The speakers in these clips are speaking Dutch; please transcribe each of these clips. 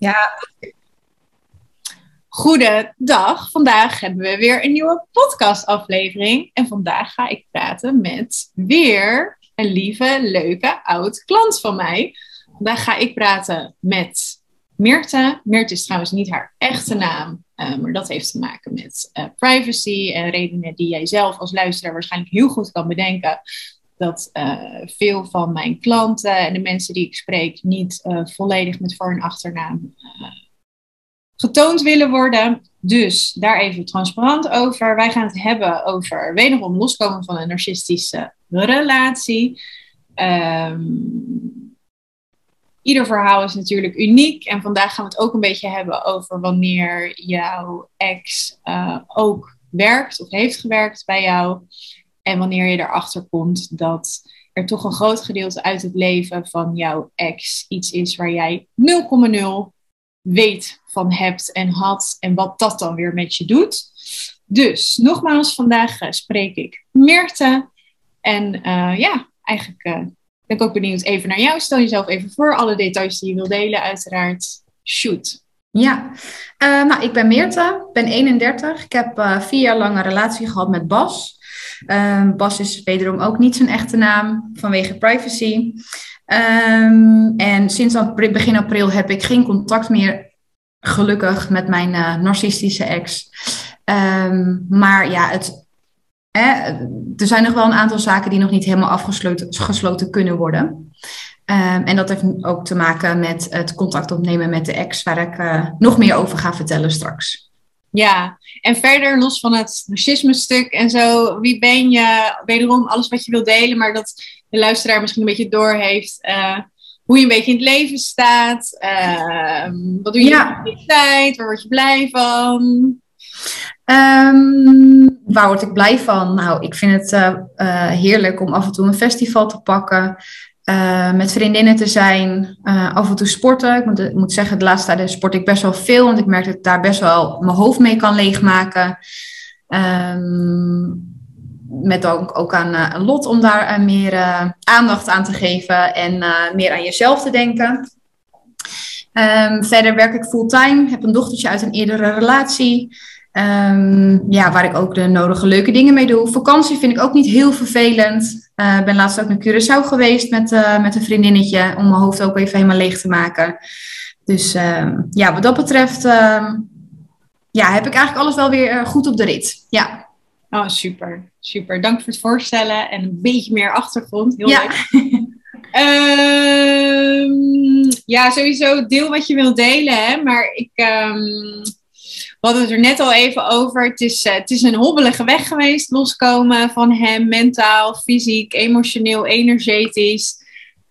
Ja. Goedendag. Vandaag hebben we weer een nieuwe podcastaflevering. En vandaag ga ik praten met weer een lieve, leuke, oud klant van mij. Vandaag ga ik praten met Meerte. Meerte is trouwens niet haar echte naam. Uh, maar dat heeft te maken met uh, privacy en redenen die jij zelf als luisteraar waarschijnlijk heel goed kan bedenken dat uh, veel van mijn klanten en de mensen die ik spreek niet uh, volledig met voor- en achternaam uh, getoond willen worden. Dus daar even transparant over. Wij gaan het hebben over wederom loskomen van een narcistische relatie. Um, ieder verhaal is natuurlijk uniek. En vandaag gaan we het ook een beetje hebben over wanneer jouw ex ook werkt of heeft gewerkt bij jou. En wanneer je erachter komt dat er toch een groot gedeelte uit het leven van jouw ex iets is waar jij 0,0 weet van hebt en had en wat dat dan weer met je doet. Dus nogmaals, vandaag uh, spreek ik Meerte. En uh, ja, eigenlijk uh, ben ik ook benieuwd even naar jou. Stel jezelf even voor, alle details die je wil delen, uiteraard. Shoot. Ja, nou, ik ben Meerte, ben 31. Ik heb vier jaar lang een relatie gehad met Bas. Um, Bas is wederom ook niet zijn echte naam vanwege privacy. Um, en sinds begin april heb ik geen contact meer, gelukkig, met mijn uh, narcistische ex. Um, maar ja, het, eh, er zijn nog wel een aantal zaken die nog niet helemaal afgesloten gesloten kunnen worden. En dat heeft ook te maken met het contact opnemen met de ex, waar ik uh, nog meer over ga vertellen straks. Ja, en verder los van het narcisme-stuk en zo, wie ben je? Wederom alles wat je wilt delen, maar dat de luisteraar misschien een beetje door heeft. Uh, hoe je een beetje in het leven staat. Uh, wat doe je ja. in de tijd? Waar word je blij van? Um, waar word ik blij van? Nou, ik vind het uh, heerlijk om af en toe een festival te pakken. Uh, met vriendinnen te zijn, uh, af en toe sporten. Ik moet, moet, zeggen, de laatste tijd sport ik best wel veel, want ik merk dat ik daar best wel mijn hoofd mee kan leegmaken. Um, met ook, ook aan uh, lot om daar meer aandacht aan te geven en meer aan jezelf te denken. Um, verder werk ik fulltime, heb een dochtertje uit een eerdere relatie. Um, ja, waar ik ook de nodige leuke dingen mee doe. Vakantie vind ik ook niet heel vervelend. Ik uh, ben laatst ook naar Curaçao geweest met, uh, met een vriendinnetje. Om mijn hoofd ook even helemaal leeg te maken. Dus uh, ja, wat dat betreft ehm, ja, heb ik eigenlijk alles wel weer goed op de rit. Ja. Oh, super. Super. Dank voor het voorstellen. En een beetje meer achtergrond. Heel ja. leuk. Ehm, ja, sowieso deel wat je wilt delen. Hè? Maar ik... Um, we hadden het er net al even over. Het is, uh, het is een hobbelige weg geweest, loskomen van hem, mentaal, fysiek, emotioneel, energetisch.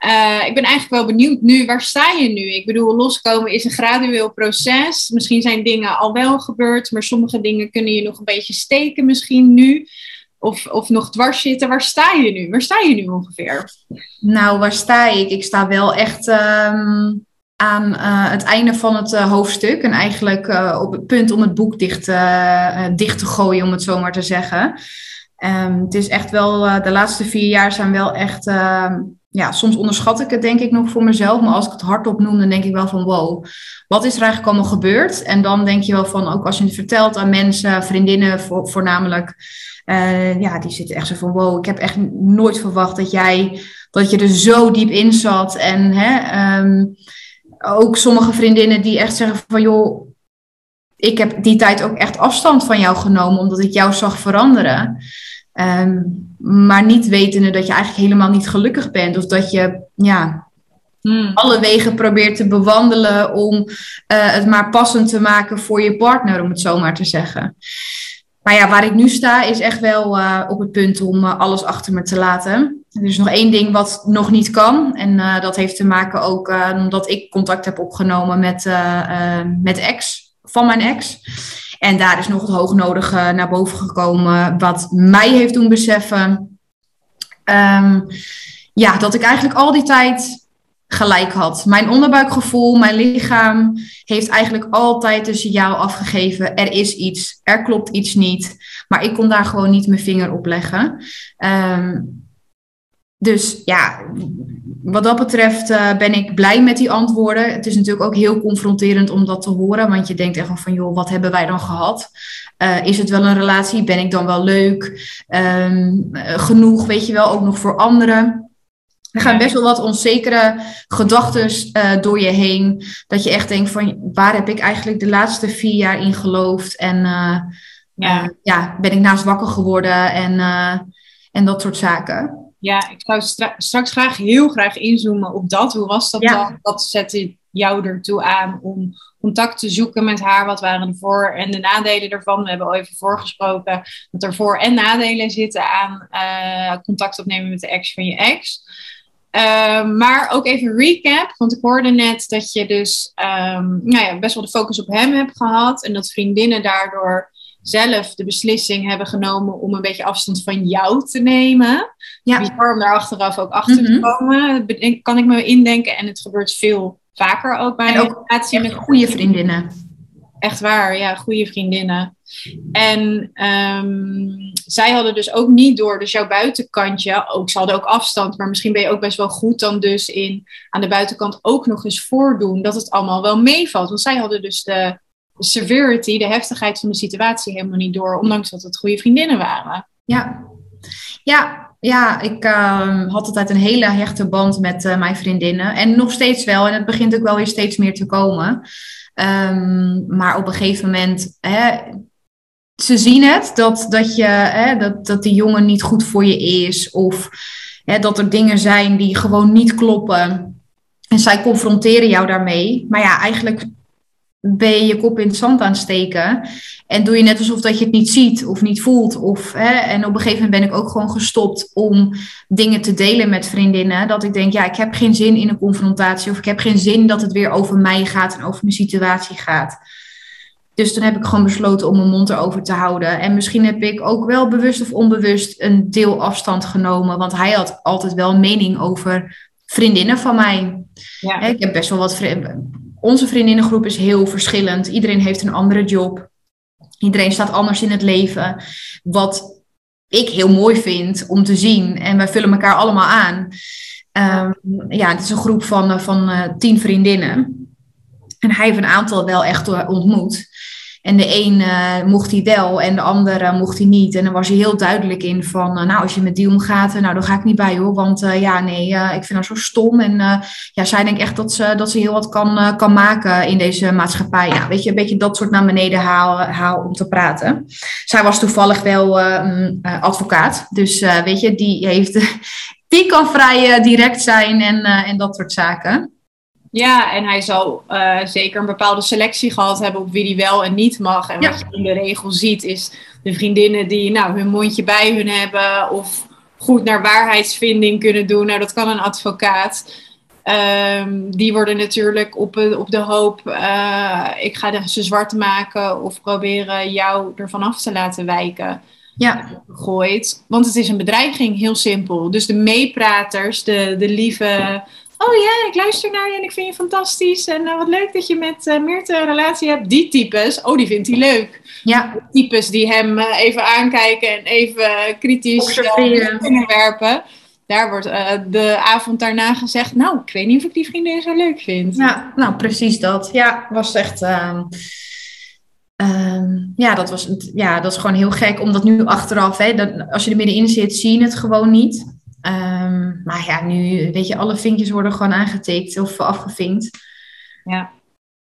Uh, ik ben eigenlijk wel benieuwd nu, waar sta je nu? Ik bedoel, loskomen is een gradueel proces. Misschien zijn dingen al wel gebeurd, maar sommige dingen kunnen je nog een beetje steken misschien nu. Of, of nog dwars zitten. Waar sta je nu? Waar sta je nu ongeveer? Nou, waar sta ik? Ik sta wel echt um, aan uh, het einde van het uh, hoofdstuk. En eigenlijk uh, op het punt om het boek dicht, dicht te gooien, om het zo maar te zeggen. Um, het is echt wel, de laatste vier jaar zijn wel echt, ehm, ja, soms onderschat ik het denk ik nog voor mezelf. Maar als ik het hardop noem, dan denk ik wel van wow, wat is er eigenlijk allemaal gebeurd? En dan denk je wel van, ook als je het vertelt aan mensen, vriendinnen vo voornamelijk. ja, die zitten echt zo van wow, ik heb echt nooit verwacht dat jij, dat je er zo diep in zat. En hè, um, ook sommige vriendinnen die echt zeggen van joh, ik heb die tijd ook echt afstand van jou genomen omdat ik jou zag veranderen. Um, maar niet wetende dat je eigenlijk helemaal niet gelukkig bent of dat je ja, hmm. alle wegen probeert te bewandelen om uh, het maar passend te maken voor je partner, om het zo maar te zeggen. Maar ja, waar ik nu sta is echt wel uh, op het punt om uh, alles achter me te laten. Er is nog één ding wat nog niet kan. En uh, dat heeft te maken ook omdat ik contact heb opgenomen met, met ex, van mijn ex. En daar is nog het hoognodige naar boven gekomen, wat mij heeft doen beseffen. Um, ja, dat ik eigenlijk al die tijd gelijk had. Mijn onderbuikgevoel, mijn lichaam heeft eigenlijk altijd een signaal afgegeven. Er is iets, er klopt iets niet. Maar ik kon daar gewoon niet mijn vinger op leggen. Um, dus ja, wat dat betreft uh, ben ik blij met die antwoorden. Het is natuurlijk ook heel confronterend om dat te horen, want je denkt echt van, joh, wat hebben wij dan gehad? Uh, is het wel een relatie? Ben ik dan wel leuk? Um, genoeg, weet je wel, ook nog voor anderen. Er gaan best wel wat onzekere gedachten uh, door je heen. Dat je echt denkt van, waar heb ik eigenlijk de laatste vier jaar in geloofd? En ja. ja, ben ik naast wakker geworden en, en dat soort zaken. Ja, ik zou straks graag heel graag inzoomen op dat. Hoe was dat dan? Wat zette jou ertoe aan om contact te zoeken met haar? Wat waren de voor- en de nadelen ervan? We hebben al even voorgesproken dat er voor- en nadelen zitten aan uh, contact opnemen met de ex van je ex. Uh, maar ook even recap, want ik hoorde net dat je dus um, nou ja, best wel de focus op hem hebt gehad en dat vriendinnen daardoor zelf de beslissing hebben genomen om een beetje afstand van jou te nemen. Ja. Bizar om daar achteraf ook achter te mhm. komen, kan ik me indenken. En het gebeurt veel vaker ook bij en ook relatie met goede vriendinnen. Echt waar, ja, goede vriendinnen. En um, zij hadden dus ook niet door, dus jouw buitenkantje, ook, ze hadden ook afstand, maar misschien ben je ook best wel goed dan dus in aan de buitenkant ook nog eens voordoen dat het allemaal wel meevalt. Want zij hadden dus de severity, de heftigheid van de situatie helemaal niet door, ondanks dat het goede vriendinnen waren. Ja, ja, ja ik uh, had altijd een hele hechte band met uh, mijn vriendinnen. En nog steeds wel. En het begint ook wel weer steeds meer te komen. Um, maar op een gegeven moment, hè, ze zien het, dat, dat, je, hè, dat, dat die jongen niet goed voor je is. Of hè, dat er dingen zijn die gewoon niet kloppen. En zij confronteren jou daarmee. Maar ja, eigenlijk ben je je kop in het zand aan steken. En doe je net alsof dat je het niet ziet of niet voelt. Of, hè, en op een gegeven moment ben ik ook gewoon gestopt om dingen te delen met vriendinnen. Dat ik denk, ja, ik heb geen zin in een confrontatie. Of ik heb geen zin dat het weer over mij gaat en over mijn situatie gaat. Dus toen heb ik gewoon besloten om mijn mond erover te houden. En misschien heb ik ook wel bewust of onbewust een deel afstand genomen. Want hij had altijd wel een mening over vriendinnen van mij. Ja. Ik heb best wel wat vrienden onze vriendinnengroep is heel verschillend. Iedereen heeft een andere job. Iedereen staat anders in het leven. Wat ik heel mooi vind om te zien. En wij vullen elkaar allemaal aan. Um, ja, het is een groep van, eh, van uh, tien vriendinnen. En hij heeft een aantal wel echt eh, ontmoet. En de een uh, mocht hij wel en de andere mocht hij niet. En dan was hij heel duidelijk in van, uh, nou, als je met die omgaat, nou, dan ga ik niet bij hoor. Want ja, nee, ik vind haar zo stom. En ja, zij denkt echt dat ze, dat ze heel wat kan, kan maken in deze maatschappij. Ja, weet je, een beetje dat soort naar beneden haal, haal om te praten. Zij was toevallig wel um, advocaat. Dus weet je, die heeft... die kan vrij direct zijn en, en dat soort zaken. Ja, en hij zal uh, zeker een bepaalde selectie gehad hebben op wie die wel en niet mag. En wat je in de regel ziet is de vriendinnen die nou, hun mondje bij hun hebben of goed naar waarheidsvinding kunnen doen. Nou, dat kan een advocaat. Um, die worden natuurlijk op, op de hoop, uh, ik ga ze zwart maken of proberen jou ervan af te laten wijken. Ja. Gegooid. Want het is een bedreiging, heel simpel. Dus de meepraters, de, de lieve oh ja, ik luister naar je en ik vind je fantastisch. En uh, wat leuk dat je met uh, Meerte een relatie hebt. Die types, oh, die vindt hij leuk. Ja. Types die hem uh, even aankijken en even kritisch kunnen werpen. Daar wordt de avond daarna gezegd, nou, ik weet niet of ik die vriendin zo leuk vind. Ja, nou, precies dat. Ja, was echt... Uh... ja, dat was, ja, dat is gewoon heel gek, omdat nu achteraf, hè, dat, als je er middenin zit, zie je het gewoon niet. Um, maar ja, nu, weet je, alle vinkjes worden gewoon aangetikt of afgevinkt. Ja.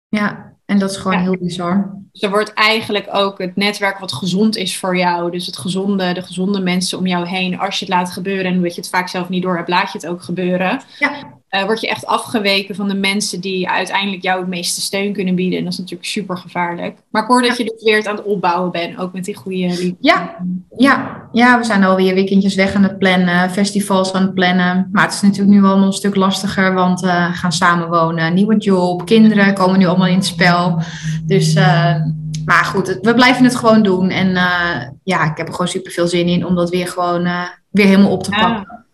Ja, en dat is gewoon heel bizar. Dus er wordt eigenlijk ook het netwerk wat gezond is voor jou. Dus het gezonde, de gezonde mensen om jou heen. Als je het laat gebeuren en weet je het vaak zelf niet door hebt, laat je het ook gebeuren. Ja uh, word je echt afgeweken van de mensen die uiteindelijk jou het meeste steun kunnen bieden. En dat is natuurlijk super gevaarlijk. Maar ik hoor dat je dus weer aan het opbouwen bent, ook met die goede liefde. Ja, ja, ja, we zijn alweer weekendjes weg aan het plannen, festivals aan het plannen. Maar het is natuurlijk nu wel een stuk lastiger, want uh, we gaan samenwonen, nieuwe job, kinderen komen nu allemaal in het spel. Dus, uh, maar goed, we blijven het gewoon doen. En ja, ik heb er gewoon super veel zin in om dat weer gewoon weer helemaal op te pakken.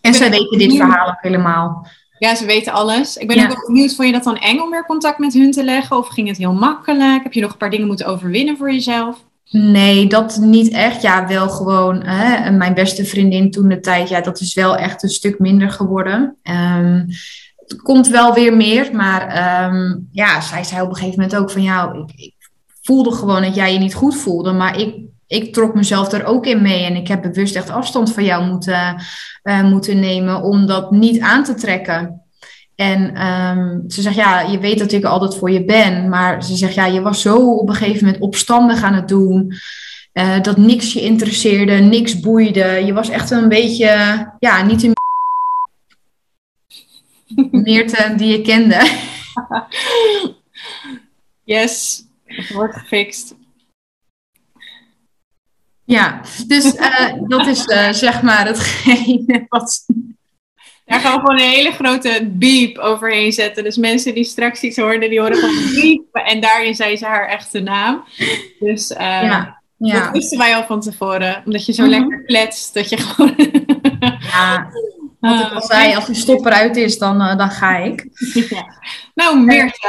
En zij weten dit verhaal ook helemaal. Ja, ze weten alles. Ik ben ook wel benieuwd, vond je dat dan eng om meer contact met hun te leggen? Of ging het heel makkelijk? Heb je nog een paar dingen moeten overwinnen voor jezelf? Nee, dat niet echt. Ja, wel gewoon hè, mijn beste vriendin toen de tijd. Ja, dat is wel echt een stuk minder geworden. Um, het komt wel weer meer, maar ehm, ja, zij zei op een gegeven moment ook van ja, ik, ik, voelde gewoon dat jij je niet goed voelde, maar ik, ik trok mezelf er ook in mee en ik heb bewust echt afstand van jou moeten, uh, moeten nemen om dat niet aan te trekken. En um, ze zegt, ja, je weet dat ik altijd voor je ben. Maar ze zegt, ja, je was zo op een gegeven moment opstandig aan het doen. Uh, dat niks je interesseerde, niks boeide. Je was echt een beetje, ja, niet een Meerte die je kende. Yes, het wordt gefixt. Ja, dus uh, dat is uh, zeg maar hetgeen wat daar gaan we gewoon een hele grote beep overheen zetten. Dus mensen die straks iets hoorden, die horen gewoon beep. En daarin zei ze haar echte naam. Dus uh, ja, ja. dat wisten wij al van tevoren. Omdat je zo mm -hmm. lekker kletst, dat je gewoon... ja, wat ik al zei, als die stop eruit is, dan, uh, dan ga ik. Ja. Nou, Meerte.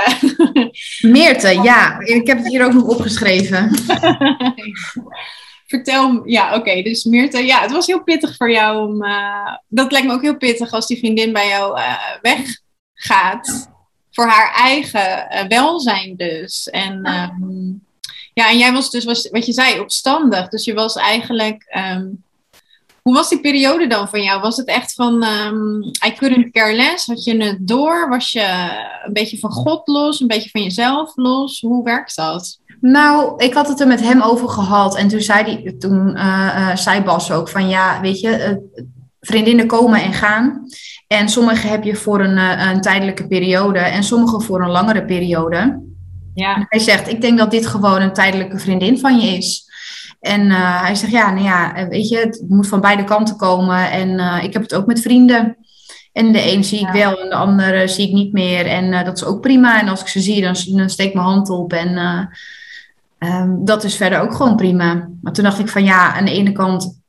Meerte, ja. Ik heb het hier ook nog opgeschreven. vertel, ja, oké. Okay, dus Meerte, ja, het was heel pittig voor jou om. Uh, dat lijkt me ook heel pittig als die vriendin bij jou uh, weggaat. Voor haar eigen uh, welzijn, dus. En, um, ja, en jij was dus, was, wat je zei, opstandig. Dus je was eigenlijk. Um, hoe was die periode dan van jou? Was het echt van um, I couldn't care less? Had je het door? Was je een beetje van God los? Een beetje van jezelf los? Hoe werkt dat? Nou, ik had het er met hem over gehad. En toen zei, die, toen, uh, uh, zei Bas ook van ja, weet je, uh, vriendinnen komen en gaan. En sommige heb je voor een, een tijdelijke periode en sommige voor een langere periode. Ja. En hij zegt, ik denk dat dit gewoon een tijdelijke vriendin van je is. En hij zegt, ja, nou ja, weet je, het moet van beide kanten komen. En ik heb het ook met vrienden. En de een zie ik wel en de andere zie ik niet meer. En dat is ook prima. En als ik ze zie, dan, dan steek ik mijn hand op en Um, dat is verder ook gewoon prima. Maar toen dacht ik van ja, aan de ene kant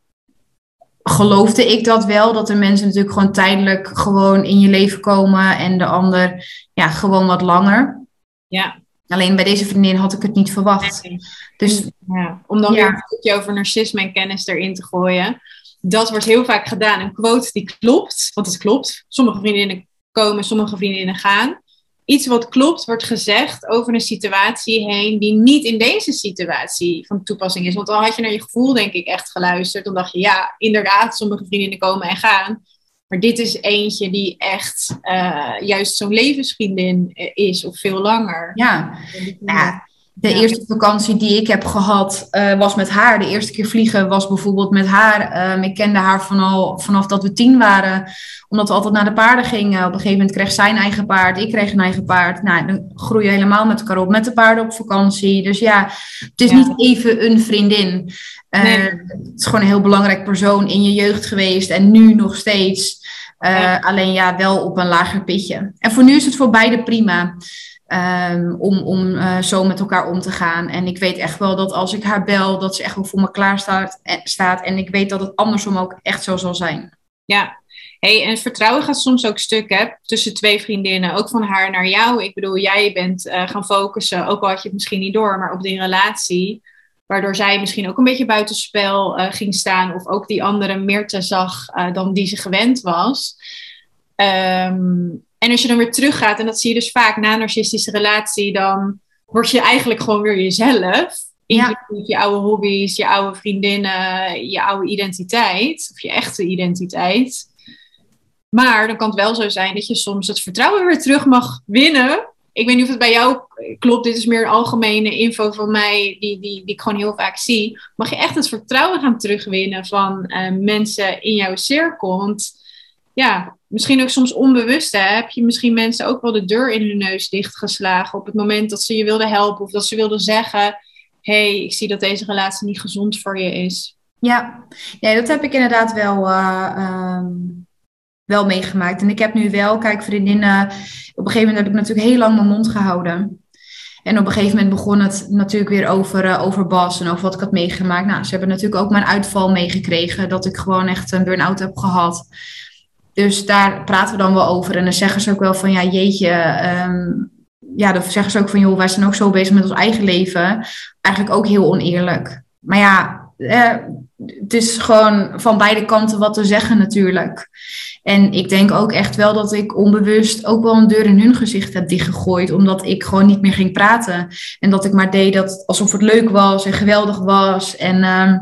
geloofde ik dat wel, dat er mensen natuurlijk gewoon tijdelijk gewoon in je leven komen en de ander ja, gewoon wat langer. Ja. Alleen bij deze vriendin had ik het niet verwacht. Dus, ja. Om dan ja. weer een stukje over narcisme en kennis erin te gooien. Dat wordt heel vaak gedaan. Een quote die klopt, want het klopt. Sommige vriendinnen komen, sommige vriendinnen gaan iets wat klopt wordt gezegd over een situatie heen die niet in deze situatie van toepassing is. Want dan had je naar je gevoel, denk ik, echt geluisterd. Dan dacht je, ja, inderdaad, sommige vriendinnen komen en gaan. Maar dit is eentje die echt uh, juist zo'n levensvriendin is, of veel langer. Ja, ja de ja. eerste vakantie die ik heb gehad uh, was met haar. De eerste keer vliegen was bijvoorbeeld met haar. Um, ik kende haar vanal, vanaf dat we tien waren, omdat we altijd naar de paarden gingen. Op een gegeven moment kreeg zij een eigen paard, ik kreeg een eigen paard. Nou, dan groei je helemaal met elkaar op, met de paarden op vakantie. Dus ja, het is ja. niet even een vriendin. Uh, nee. Het is gewoon een heel belangrijk persoon in je jeugd geweest en nu nog steeds. Uh, ja. Alleen ja, wel op een lager pitje. En voor nu is het voor beide prima. Um, om om uh, zo met elkaar om te gaan. En ik weet echt wel dat als ik haar bel, dat ze echt wel voor me klaar staat. En, staat. en ik weet dat het andersom ook echt zo zal zijn. Ja, hey, en vertrouwen gaat soms ook stuk hè, tussen twee vriendinnen. Ook van haar naar jou. Ik bedoel, jij bent uh, gaan focussen, ook al had je het misschien niet door, maar op die relatie. Waardoor zij misschien ook een beetje buitenspel uh, ging staan. Of ook die andere meer te zag dan die ze gewend was. Um, en als je dan weer teruggaat, en dat zie je dus vaak na een narcistische relatie, dan word je eigenlijk gewoon weer jezelf. Ja. Je oude hobby's, je oude vriendinnen, je oude identiteit, of je echte identiteit. Maar dan kan het wel zo zijn dat je soms het vertrouwen weer terug mag winnen. Ik weet niet of het bij jou klopt, dit is meer algemene info van mij, die, die, die ik gewoon heel vaak zie. Mag je echt het vertrouwen gaan terugwinnen van uh, mensen in jouw cirkel? Want ja, misschien ook soms onbewust hè, heb je misschien mensen ook wel de deur in hun neus dichtgeslagen op het moment dat ze je wilden helpen of dat ze wilden zeggen: hey, ik zie dat deze relatie niet gezond voor je is. Ja, ja dat heb ik inderdaad wel, uh, um, wel meegemaakt. En ik heb nu wel, kijk, vriendinnen, op een gegeven moment heb ik natuurlijk heel lang mijn mond gehouden. En op een gegeven moment begon het natuurlijk weer over, uh, over Bas en over wat ik had meegemaakt. Nou, ze hebben natuurlijk ook mijn uitval meegekregen, dat ik gewoon echt een burn-out heb gehad. Dus daar praten we dan wel over. En dan zeggen ze ook wel van, ja, jeetje, um, ja, dan zeggen ze ook van, joh, wij zijn ook zo bezig met ons eigen leven. Eigenlijk ook heel oneerlijk. Maar ja, eh, het is gewoon van beide kanten wat te zeggen natuurlijk. En ik denk ook echt wel dat ik onbewust ook wel een deur in hun gezicht heb dichtgegooid. Omdat ik gewoon niet meer ging praten. En dat ik maar deed dat alsof het leuk was en geweldig was. En, uh,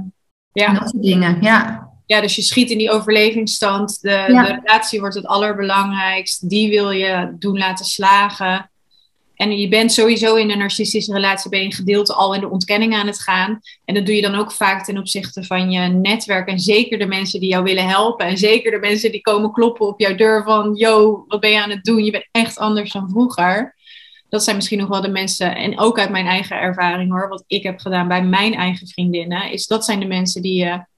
ja. dat soort dingen, ja. Ja, dus je schiet in die overlevingsstand. De, de relatie wordt het allerbelangrijkst. Die wil je doen laten slagen. En je bent sowieso in een narcistische relatie, ben je gedeelte al in de ontkenning aan het gaan. En dat doe je dan ook vaak ten opzichte van je netwerk. En zeker de mensen die jou willen helpen. En zeker de mensen die komen kloppen op jouw deur van, yo, wat ben je aan het doen? Je bent echt anders dan vroeger. Dat zijn misschien nog wel de mensen, en ook uit mijn eigen ervaring hoor, wat ik heb gedaan bij mijn eigen vriendinnen, is dat zijn de mensen die je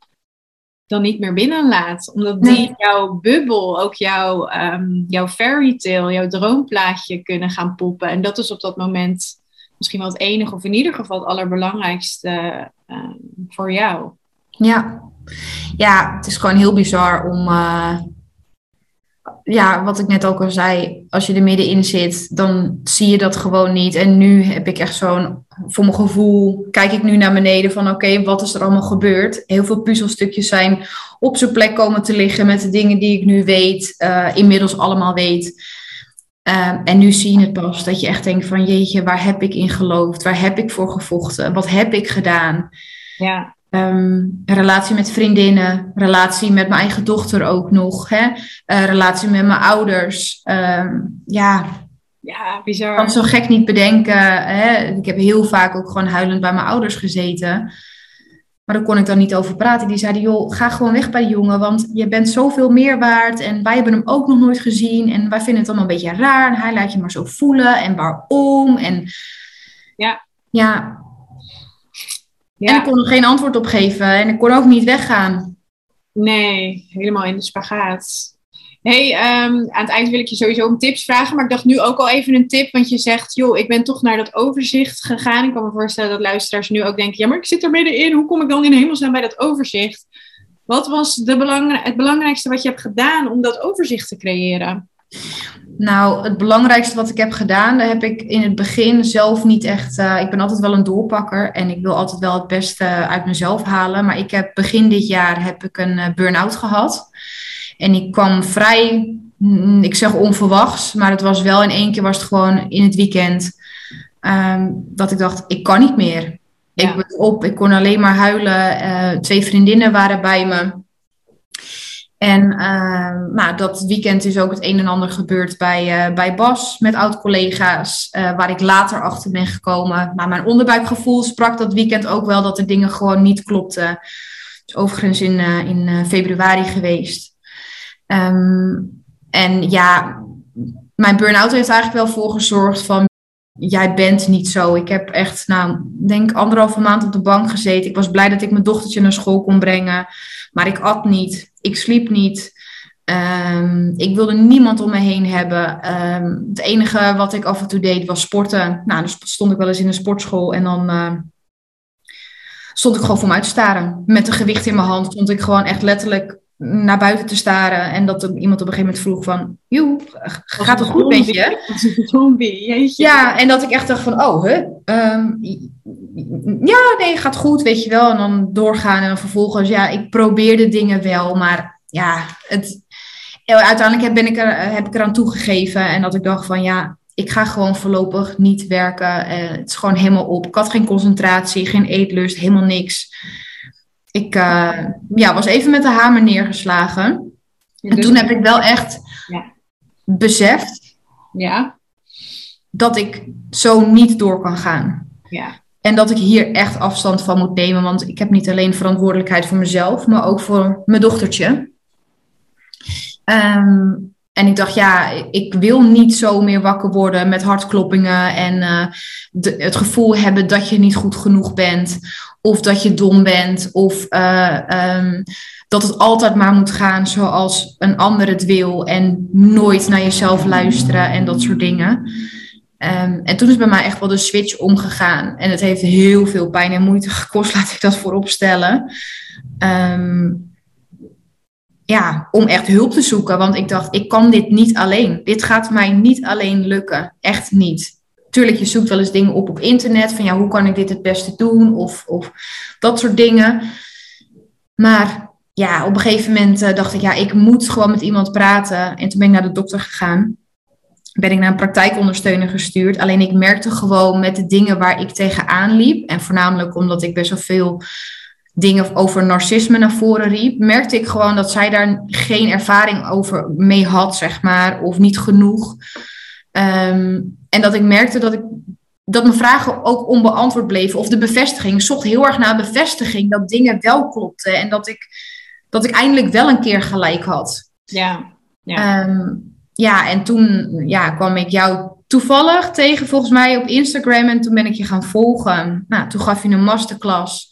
dan niet meer binnenlaat. Omdat die jouw bubbel, ook jouw, um, jouw fairy tale, jouw droomplaatje kunnen gaan poppen. En dat is op dat moment misschien wel het enige, of in ieder geval het allerbelangrijkste ehm, voor jou. Ja. ja, het is gewoon heel bizar om. Uh ja, wat ik net ook al zei, als je er middenin zit, dan zie je dat gewoon niet. En nu heb ik echt zo'n, voor mijn gevoel, kijk ik nu naar beneden van oké, wat is er allemaal gebeurd? Heel veel puzzelstukjes zijn op zijn plek komen te liggen met de dingen die ik nu weet, uh, inmiddels allemaal weet. Uh, en nu zie je het pas, dat je echt denkt van jeetje, waar heb ik in geloofd? Waar heb ik voor gevochten? Wat heb ik gedaan? Ja. Um, relatie met vriendinnen, relatie met mijn eigen dochter ook nog, hè? Uh, relatie met mijn ouders. Um, ja, ja, bizar. Ik kan zo gek niet bedenken. Hè? Ik heb heel vaak ook gewoon huilend bij mijn ouders gezeten. Maar daar kon ik dan niet over praten. Die zeiden, joh, ga gewoon weg bij die jongen, want je bent zoveel meer waard. En wij hebben hem ook nog nooit gezien. En wij vinden het allemaal een beetje raar. En hij laat je maar zo voelen. En waarom? En ja, ja en ik kon er geen antwoord op geven en ik kon ook niet weggaan. Nee, helemaal in de spagaat. Hey, um, aan het eind wil ik je sowieso om tips vragen, maar ik dacht nu ook al even een tip, want je zegt, joh, ik ben toch naar dat overzicht gegaan. Ik kan me voorstellen dat luisteraars nu ook denken, ja, maar ik zit er middenin, hoe kom ik dan in hemelsnaam bij dat overzicht? Wat was de belang het belangrijkste wat je hebt gedaan om dat overzicht te creëren? Nou, het belangrijkste wat ik heb gedaan, daar heb ik in het begin zelf niet echt. Uh, ik ben altijd wel een doorpakker en ik wil altijd wel het beste uit mezelf halen. Maar ik heb begin dit jaar heb ik een uh, burn-out gehad. En ik kwam vrij, mm, ik zeg onverwachts, maar het was wel in één keer was het gewoon in het weekend. Um, dat ik dacht, ik kan niet meer. Ja. Ik ben op, ik kon alleen maar huilen. Uh, twee vriendinnen waren bij me. En uh, nou, dat weekend is ook het een en ander gebeurd bij, uh, bij Bas met oud-collega's, uh, waar ik later achter ben gekomen. Maar mijn onderbuikgevoel sprak dat weekend ook wel dat er dingen gewoon niet klopten. Het is overigens in, in februari geweest. Um, en ja, mijn burn-out heeft eigenlijk wel voor gezorgd van jij bent niet zo. Ik heb echt, nou, denk anderhalve maand op de bank gezeten. Ik was blij dat ik mijn dochtertje naar school kon brengen. Maar ik at niet. Ik sliep niet. Um, ik wilde niemand om me heen hebben. Um, het enige wat ik af en toe deed was sporten. Nou, dus stond ik wel eens in een sportschool en dan uh, stond ik gewoon voor me uit te staren. Met een gewicht in mijn hand stond ik gewoon echt letterlijk naar buiten te staren. En dat iemand op een gegeven moment vroeg van... Joe, gaat het goed met je? Zombie, Ja, en dat ik echt dacht van... Oh, hè? Um, ja, nee, gaat goed, weet je wel. En dan doorgaan en dan vervolgens... Ja, ik probeerde dingen wel, maar ja... Het, uiteindelijk ben ik er, heb ik eraan toegegeven. En dat ik dacht van ja, ik ga gewoon voorlopig niet werken. Uh, het is gewoon helemaal op. Ik had geen concentratie, geen eetlust, helemaal niks ik uh, ja, was even met de hamer neergeslagen. en dus toen heb ik wel echt ja. beseft ja. dat ik zo niet door kan gaan. Ja. En dat ik hier echt afstand van moet nemen. Want ik heb niet alleen verantwoordelijkheid voor mezelf, maar ook voor mijn dochtertje. Um, en ik dacht, ja, ik wil niet zo meer wakker worden met hartkloppingen en uh, de, het gevoel hebben dat je niet goed genoeg bent, of dat je dom bent, of uh, um, dat het altijd maar moet gaan zoals een ander het wil en nooit naar jezelf luisteren en dat soort dingen. Um, en toen is bij mij echt wel de switch omgegaan. En het heeft heel veel pijn en moeite gekost, laat ik dat voorop stellen. Um, ja, om echt hulp te zoeken. Want ik dacht, ik kan dit niet alleen. Dit gaat mij niet alleen lukken. Echt niet. Tuurlijk, je zoekt wel eens dingen op op internet. Van ja, hoe kan ik dit het beste doen? Of, of dat soort dingen. Maar ja, op een gegeven moment eh, dacht ik, ja, ik moet gewoon met iemand praten. En toen ben ik naar de dokter gegaan. Ben ik naar een praktijkondersteuner gestuurd. Alleen ik merkte gewoon met de dingen waar ik tegenaan liep. En voornamelijk omdat ik best wel veel dingen over narcisme naar voren riep, merkte ik gewoon dat zij daar geen ervaring over mee had, zeg maar, of niet genoeg. Ehm, en dat ik merkte dat ik dat mijn vragen ook onbeantwoord bleven. Of de bevestiging. Ik zocht heel erg naar bevestiging dat dingen wel klopten. En dat ik, dat ik eindelijk wel een keer gelijk had. Ja. Ja, ehm, ja en toen ja, kwam ik jou toevallig tegen, volgens mij, op Instagram. En toen ben ik je gaan volgen. Nou, toen gaf je een masterclass.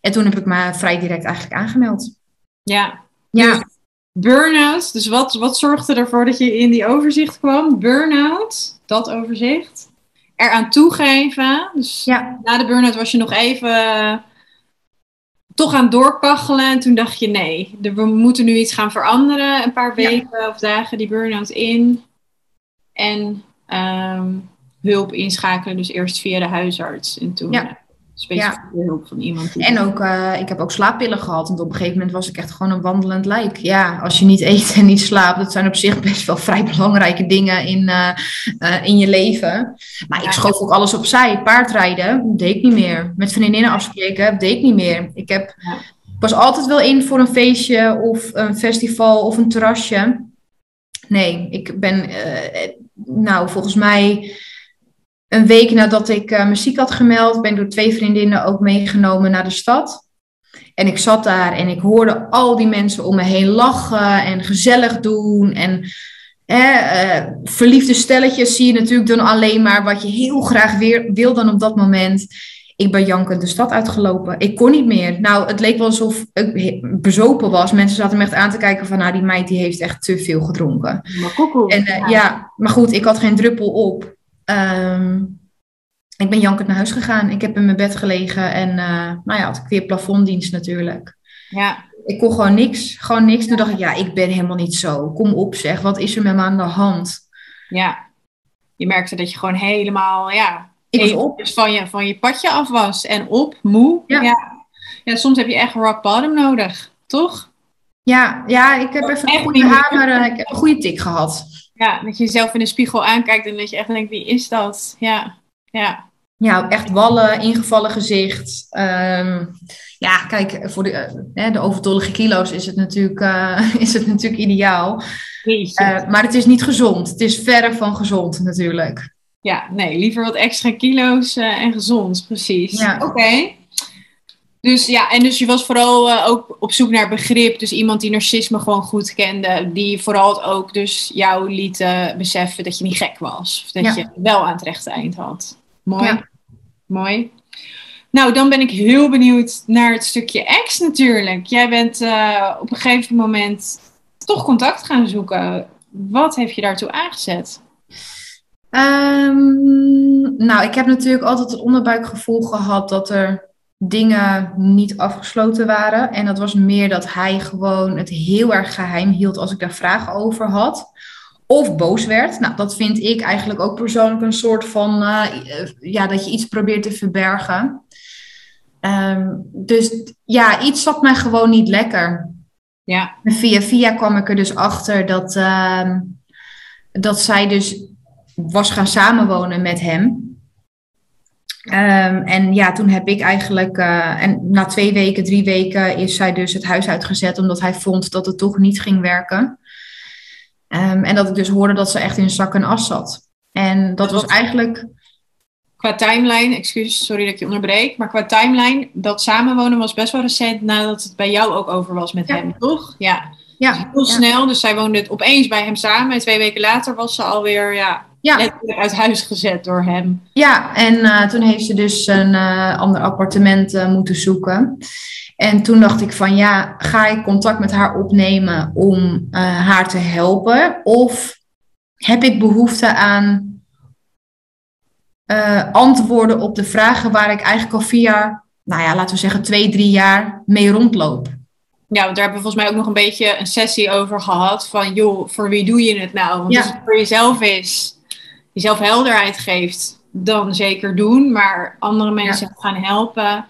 En toen heb ik me vrij direct eigenlijk aangemeld. Ja. Ja. Dus burn-out. Dus wat, wat zorgde ervoor dat je in die overzicht kwam? Burn-out, dat overzicht. Eraan toegeven. Dus ja. na de burn-out was je nog even toch aan doorkachelen. En toen dacht je, nee, we moeten nu iets gaan veranderen. Een paar weken of dagen die burn-out in. En ehm, hulp inschakelen. Dus eerst via de huisarts. En toen ja specifieke ja. hulp van iemand. en ook, uh, ik heb ook slaappillen gehad. Want op een gegeven moment was ik echt gewoon een wandelend lijk. Ja, als je niet eet en niet slaapt, dat zijn op zich best wel vrij belangrijke dingen in, uh, uh, in je leven. Maar ik schoof ook alles opzij. Paardrijden deed ik niet meer. Met vriendinnen afspreken deed ik niet meer. Ik heb, ja. was altijd wel in voor een feestje of een festival of een terrasje. Nee, ik ben, nou volgens mij een week nadat ik uh, muziek had gemeld, ben ik door twee vriendinnen ook meegenomen naar de stad. En ik zat daar en ik hoorde al die mensen om me heen lachen en gezellig doen. En eh, verliefde stelletjes zie je natuurlijk dan alleen maar wat je heel graag weer wil dan op dat moment. Ik ben jankend de stad uitgelopen. Ik kon niet meer. Nou, het leek wel alsof ik bezopen was. Mensen zaten me echt aan te kijken van, nou, die meid die heeft echt te veel gedronken. Maar en uh, ja, maar goed, ik had geen druppel op. Um, ik ben jankend naar huis gegaan. Ik heb in mijn bed gelegen en uh, nou ja, had ik weer plafonddienst natuurlijk. Ja. Ik kon gewoon niks, gewoon niks. Toen dacht ik, ja, ik ben helemaal niet zo. Kom op zeg, wat is er met me aan de hand? Ja, je merkte dat je gewoon helemaal, ja, ik was op. Dus van je, van je padje af was en op, moe. Ja. ja. ja. soms heb je echt rock bottom nodig, toch? Ja, ja ik heb even een goede hamer, eh, ik heb een goede tik gehad. Ja, dat je jezelf in de spiegel aankijkt en dat je echt denkt, wie is dat? Ja, ja. Ja, echt wallen, ingevallen gezicht. Um, ja, kijk, voor de, uh, de overtollige kilo's is het natuurlijk, uh, is het natuurlijk ideaal. Uh, maar het is niet gezond. Het is verre van gezond natuurlijk. Ja, nee, liever wat extra kilo's en gezond, precies. Ja. Oké. Okay. Dus ja, en dus je was vooral uh, ook op zoek naar begrip. Dus iemand die narcisme gewoon goed kende. Die vooral ook dus jou liet uh, beseffen dat je niet gek was. Of dat ja. je wel aan het rechte eind had. Mooi. Ja. Mooi. Nou, dan ben ik heel benieuwd naar het stukje ex natuurlijk. Jij bent uh, op een gegeven moment toch contact gaan zoeken. Wat heeft je daartoe aangezet? Um, nou, ik heb natuurlijk altijd het onderbuikgevoel gehad dat er dingen niet afgesloten waren. En dat was meer dat hij gewoon het heel erg geheim hield als ik daar vragen over had. Of boos werd. Nou, dat vind ik eigenlijk ook persoonlijk een soort van, uh, ja, dat je iets probeert te verbergen. Um, dus ja, iets zat mij gewoon niet lekker. Ja. En via via kwam ik er dus achter dat, uh, dat zij dus was gaan samenwonen met hem. Um, en ja, toen heb ik eigenlijk, uh, en na twee weken, drie weken, is zij dus het huis uitgezet, omdat hij vond dat het toch niet ging werken. Um, en dat ik dus hoorde dat ze echt in zak en as zat. En dat was eigenlijk. Qua timeline, excuus, sorry dat ik je onderbreek, maar qua timeline, dat samenwonen was best wel recent nadat het bij jou ook over was met ja. hem, toch? Ja. Ja, dus heel ja. snel, dus zij woonde het opeens bij hem samen en twee weken later was ze alweer, ja, Ja. letterlijk uit huis gezet door hem. Ja, en uh, toen heeft ze dus een uh, ander appartement uh, moeten zoeken. En toen dacht ik van ja, ga ik contact met haar opnemen om haar te helpen? Of heb ik behoefte aan antwoorden op de vragen waar ik eigenlijk al via, nou ja, laten we zeggen twee, drie jaar mee rondloop? Ja, want daar hebben we volgens mij ook nog een beetje een sessie over gehad. Van joh, voor wie doe je het nou? Want Ja. als het voor jezelf is, jezelf helderheid geeft, dan zeker doen. Maar andere mensen gaan helpen.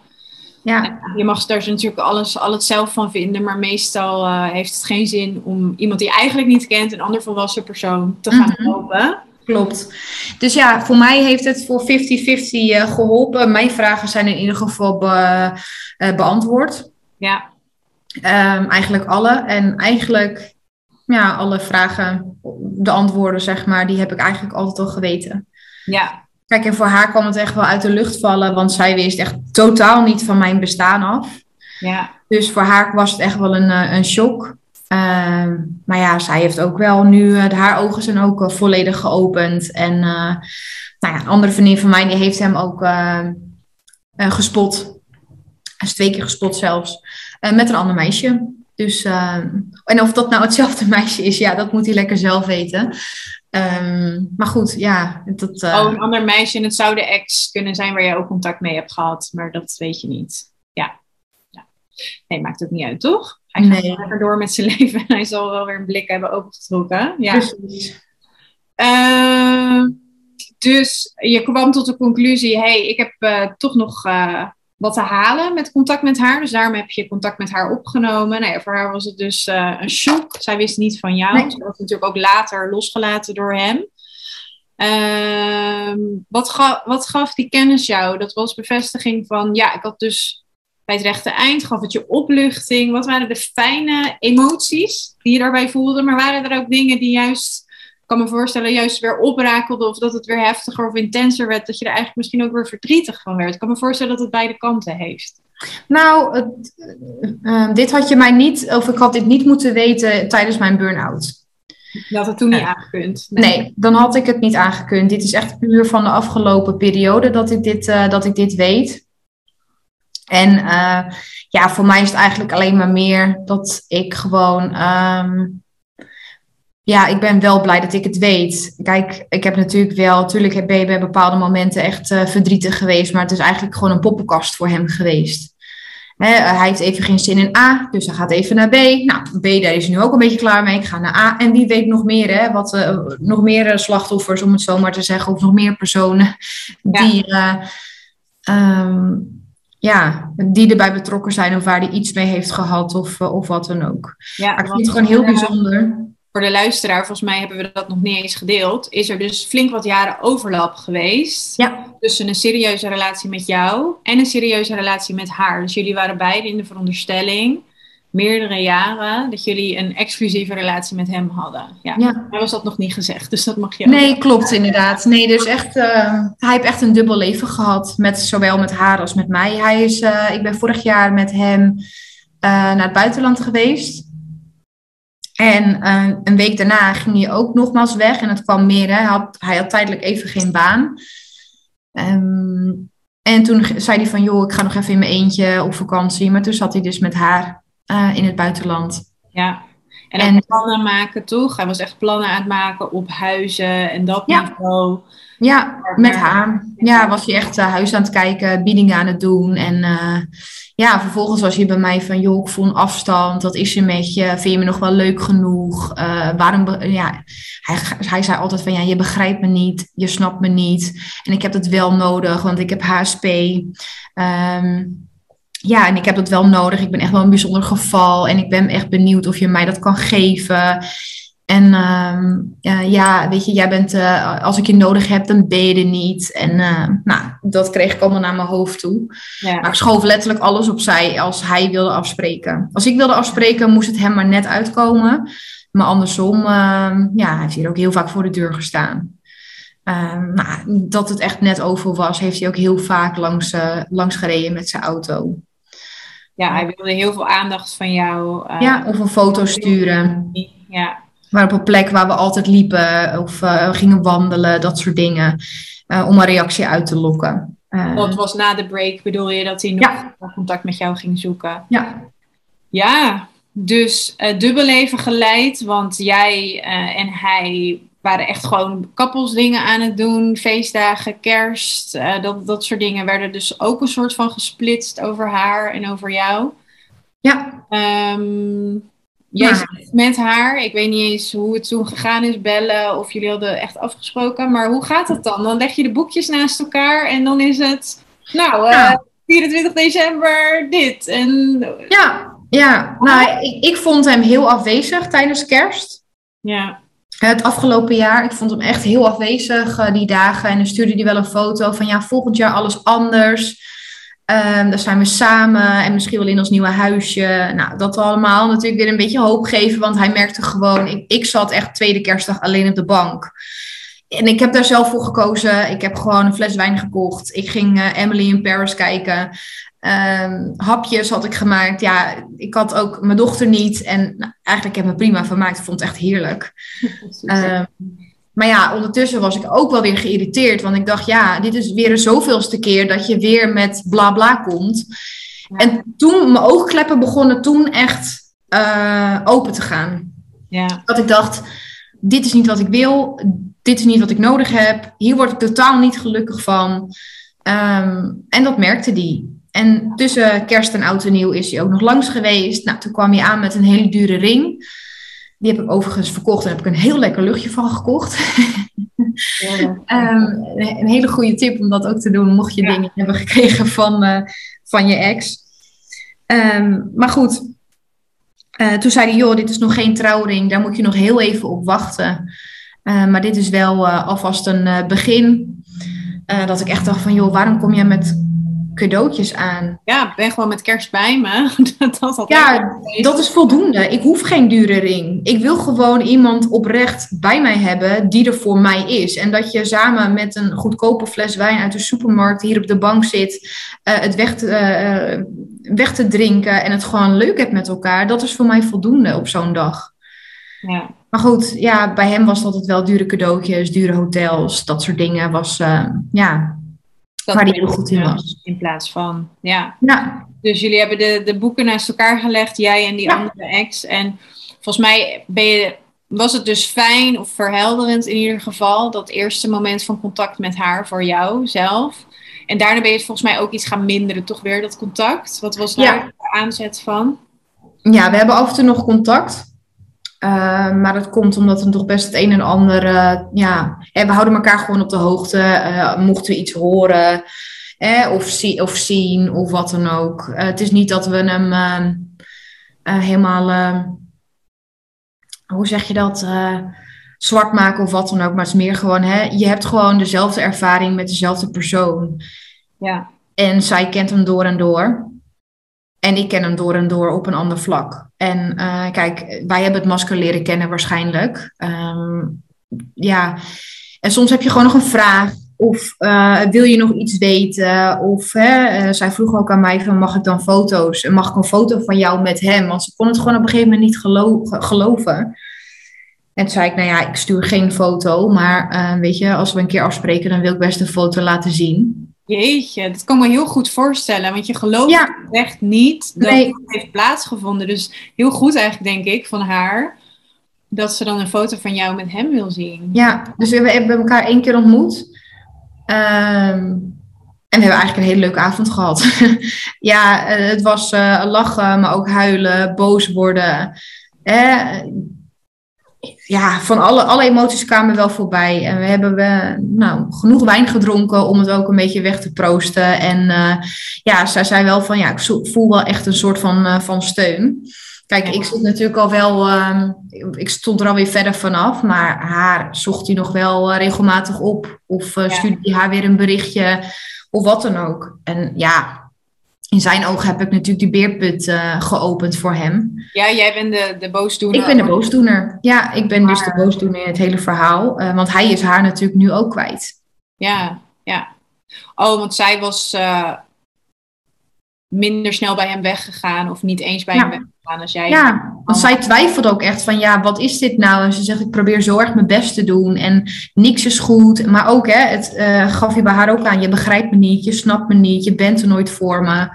Ja. Je mag daar natuurlijk alles, alles zelf van vinden, maar meestal uh, heeft het geen zin om iemand die je eigenlijk niet kent, een ander volwassen persoon, te gaan mhm. helpen. Klopt. Dus ja, voor mij heeft het voor 50-50 uh, geholpen. Mijn vragen zijn in ieder geval be, uh, beantwoord. Ja. Um, eigenlijk alle. En eigenlijk, ja, alle vragen, de antwoorden, zeg maar, die heb ik eigenlijk altijd al geweten. Ja. Kijk, en voor haar kwam het echt wel uit de lucht vallen, want zij wist echt totaal niet van mijn bestaan af. Ja. Dus voor haar was het echt wel een, eh, een shock. Uh, maar ja, zij heeft ook wel nu, uh, haar ogen zijn ook uh, volledig geopend. En nou ja, een andere vriendin van mij, die heeft hem ook gespot. Hij is twee keer gespot zelfs. met een ander meisje. Dus, en of dat nou hetzelfde meisje is, ja, dat moet hij lekker zelf weten. Um, maar goed, ja. Dat, uh... Oh, een ander meisje en het zou de ex kunnen zijn waar je ook contact mee hebt gehad, maar dat weet je niet. Ja. ja. Nee, maakt ook niet uit, toch? Hij gaat nee. lekker door met zijn leven en hij zal wel weer een blik hebben opengetrokken. Ja. Precies. Uh, dus je kwam tot de conclusie, hey, ik heb uh, toch nog uh, wat te halen met contact met haar. Dus daarom heb je contact met haar opgenomen. Nou ja, voor haar was het dus uh, een shock. Zij wist niet van jou. Nee. Ze was natuurlijk ook later losgelaten door hem. Uh, wat, ga, wat gaf die kennis jou? Dat was bevestiging van, ja, ik had dus bij het rechte eind, gaf het je opluchting. Wat waren de fijne emoties die je daarbij voelde? Maar waren er ook dingen die juist kan me voorstellen, juist weer oprakelde of dat het weer heftiger of intenser werd, dat je er eigenlijk misschien ook weer verdrietig van werd. Ik kan me voorstellen dat het beide kanten heeft. Nou, het, uh, dit had je mij niet, of ik had dit niet moeten weten tijdens mijn burn-out. Je had het toen niet aangekund. Nee. nee. dan had ik het niet aangekund. Dit is echt puur van de afgelopen periode dat ik dit, uh, dat ik dit weet. En ja, voor mij is het eigenlijk alleen maar meer dat ik gewoon um, ja, ik ben wel blij dat ik het weet. Kijk, ik heb natuurlijk wel, natuurlijk ben je bij bepaalde momenten echt uh, verdrietig geweest, maar het is eigenlijk gewoon een poppenkast voor hem geweest. hij heeft even geen zin in A, dus hij gaat even naar B. Nou, B, daar is hij nu ook een beetje klaar mee. Ik ga naar A. En wie weet nog meer, hè? Wat, uh, nog meer eh, slachtoffers, om het zo maar te zeggen, of nog meer personen die, uh, um, ja, die erbij betrokken zijn of waar hij iets mee heeft gehad of, of wat dan ook. Ja, maar ik vind het gewoon heel bijzonder voor de luisteraar, volgens mij hebben we dat nog niet eens gedeeld, is er dus flink wat jaren overlap geweest ja. tussen een serieuze relatie met jou en een serieuze relatie met haar. Dus jullie waren beide in de veronderstelling, meerdere jaren, dat jullie een exclusieve relatie met hem hadden. Ja, ja. was dat nog niet gezegd, dus dat mag je Nee, klopt inderdaad. Nee, dus echt, uh, hij heeft echt een dubbel leven gehad, met, zowel met haar als met mij. Hij is, uh, ik ben vorig jaar met hem uh, naar het buitenland geweest. En uh, een week daarna ging hij ook nogmaals weg. En het kwam meer, hè. Hij, had, hij had tijdelijk even geen baan. Um, en toen zei hij van, joh, ik ga nog even in mijn eentje op vakantie. Maar toen zat hij dus met haar uh, in het buitenland. Ja, en, en plannen maken, toch? Hij was echt plannen aan het maken op huizen en dat ja. niveau. Ja, met haar. Ja, was hij echt uh, huis aan het kijken, biedingen aan het doen. En uh, ja, vervolgens was hij bij mij van, joh, ik voel een afstand. Wat is er met je? Vind je me nog wel leuk genoeg? Uh, waarom, ja, hij, hij zei altijd van, ja, je begrijpt me niet. Je snapt me niet. En ik heb het wel nodig, want ik heb HSP. Um, ehm, ja, en ik heb dat wel nodig. Ik ben echt wel een bijzonder geval. En ik ben echt benieuwd of je mij dat kan geven. En uh, ja, weet je, jij bent, uh, als ik je nodig heb, dan ben je er niet. En uh, nou, dat kreeg ik allemaal naar mijn hoofd toe. Ja. Maar ik schoof letterlijk alles opzij als hij wilde afspreken. Als ik wilde afspreken, moest het hem maar net uitkomen. Maar andersom, ehm, ja, hij heeft hier ook heel vaak voor de deur gestaan. Ehm, nou, dat het echt net over was, heeft hij ook heel vaak langs, eh, langs gereden met zijn auto. Ja, hij wilde heel veel aandacht van jou. ja, of een foto sturen. Ja. Maar op een plek waar we altijd liepen of uh, gingen wandelen, dat soort dingen. Uh, om een reactie uit te lokken. Dat was na de break, bedoel je dat hij nog ja. contact met jou ging zoeken? Ja. Ja, dus dubbel leven geleid, want jij en hij waren echt gewoon kappelsdingen aan het doen. Feestdagen, kerst, dat, dat soort dingen werden dus ook een soort van gesplitst over haar en over jou. Ja. Um, Jij Maar- zit met haar, ik weet niet eens hoe het toen gegaan is, bellen of jullie hadden echt afgesproken, maar hoe gaat het dan? Dan leg je de boekjes naast elkaar en dan is het, nou, eh, Ja. 24 december dit en Ja, ja. Nou, ik, ik vond hem heel afwezig tijdens kerst. ja, Het afgelopen jaar, ik vond hem echt heel afwezig eh, die dagen. En dan stuurde hij wel een foto van ja, volgend jaar alles anders. Ehm dan zijn we samen en misschien wel in ons nieuwe huisje. Nou, dat allemaal natuurlijk weer een beetje hoop geven. Want hij merkte gewoon, ik, ik zat echt tweede kerstdag alleen op de bank. En ik heb daar zelf voor gekozen. Ik heb gewoon een fles wijn gekocht. Ik ging eh, Emily in Paris kijken. Ehm, hapjes had ik gemaakt. Ja, ik had ook mijn dochter niet. En nou, eigenlijk heb ik me prima vermaakt. Ik vond het echt heerlijk. Ehm, maar ja, ondertussen was ik ook wel weer geïrriteerd. Want ik dacht, ja, dit is weer een zoveelste keer dat je weer met bla bla komt. Ja. En toen, mijn oogkleppen begonnen toen echt eh, open te gaan. ja, Dat ik dacht, dit is niet wat ik wil. Dit is niet wat ik nodig heb. Hier word ik totaal niet gelukkig van. Ehm, en dat merkte die. En tussen kerst en oud en nieuw is hij ook nog langs geweest. Nou, toen kwam hij aan met een hele dure ring. Die heb ik overigens verkocht en heb ik een heel lekker luchtje van gekocht. Ehm, een een hele goede tip om dat ook te doen, mocht je Ja. dingen hebben gekregen van, eh, van je ex. Ehm, maar goed, Eh, toen zei hij, joh, dit is nog geen trouwring, daar moet je nog heel even op wachten. Eh, maar dit is wel alvast een begin. Dat ik echt dacht van, joh, waarom kom jij met cadeautjes aan? ja, ben gewoon met kerst bij me. dat Ja. Dat is voldoende. Ik hoef geen dure ring. Ik wil gewoon iemand oprecht bij mij hebben die er voor mij is. En dat je samen met een goedkope fles wijn uit de supermarkt hier op de bank zit, eh, het weg te, eh, weg te drinken en het gewoon leuk hebt met elkaar. Dat is voor mij voldoende op zo'n dag. ja. Maar goed, ja, bij hem was dat het wel dure cadeautjes, dure hotels, dat soort dingen. Was, eh, ja, Dat waar die heel goed in was. In plaats van, ja. Ja, Dus jullie hebben de, de boeken naast elkaar gelegd, jij en die Ja. andere ex. En volgens mij ben je, was het dus fijn of verhelderend in ieder geval, dat eerste moment van contact met haar voor jou zelf. En daarna ben je het volgens mij ook iets gaan minderen, toch weer dat contact? Wat was daar Ja. de aanzet van? Ja, we hebben af en toe nog contact. Uh, maar dat komt omdat er toch best het een en ander. Uh, ja, hè, we houden elkaar gewoon op de hoogte. Uh, mochten we iets horen hè, of, zie, of zien of wat dan ook. Het is niet dat we hem helemaal. hoe zeg je dat? zwart maken of wat dan ook. Maar het is meer gewoon. Hè, je hebt gewoon dezelfde ervaring met dezelfde persoon. Ja. En zij kent hem door en door. En ik ken hem door en door op een ander vlak. En uh, kijk, wij hebben het masker leren kennen waarschijnlijk. Um, ja, en soms heb je gewoon nog een vraag. Of uh, wil je nog iets weten? Of hè, uh, zij vroeg ook aan mij van mag ik dan foto's? En mag ik een foto van jou met hem? Want ze kon het gewoon op een gegeven moment niet gelo geloven. En toen zei ik, nou ja, ik stuur geen foto. Maar weet je, als we een keer afspreken, dan wil ik best een foto laten zien. Jeetje, dat kan me heel goed voorstellen. Want je gelooft Ja. echt niet dat Nee. het heeft plaatsgevonden. Dus heel goed eigenlijk, denk ik, van haar. Dat ze dan een foto van jou met hem wil zien. Ja, dus we hebben elkaar één keer ontmoet. Ehm, en we hebben eigenlijk een hele leuke avond gehad. ja, eh, het was eh, lachen, maar ook huilen, boos worden. Eh, ja, van alle, alle emoties kwamen wel voorbij. En we hebben we, nou, genoeg wijn gedronken om het ook een beetje weg te proosten. En uh, ja, zij zei wel van ja, ik voel wel echt een soort van, uh, van steun. Kijk, ik zit natuurlijk al wel, uh, ik stond er alweer verder vanaf, maar haar zocht hij nog wel uh, regelmatig op. Of stuurde hij haar weer een berichtje, of wat dan ook. En ja, in zijn ogen heb ik natuurlijk die beerput uh, geopend voor hem. Ja, jij bent de, de boosdoener. Ik ben de boosdoener. Ja, ik ben dus de boosdoener in het hele verhaal. Uh, want hij is haar natuurlijk nu ook kwijt. Ja, ja. Oh, want zij was eh, minder snel bij hem weggegaan. Of niet eens bij Ja. hem weggegaan als jij. Ja, want zij twijfelde ook echt van, ja, wat is dit nou? En ze zegt, ik probeer zo erg mijn best te doen en niks is goed. Maar ook, hè, het eh, gaf je bij haar ook aan, je begrijpt me niet, je snapt me niet, je bent er nooit voor me.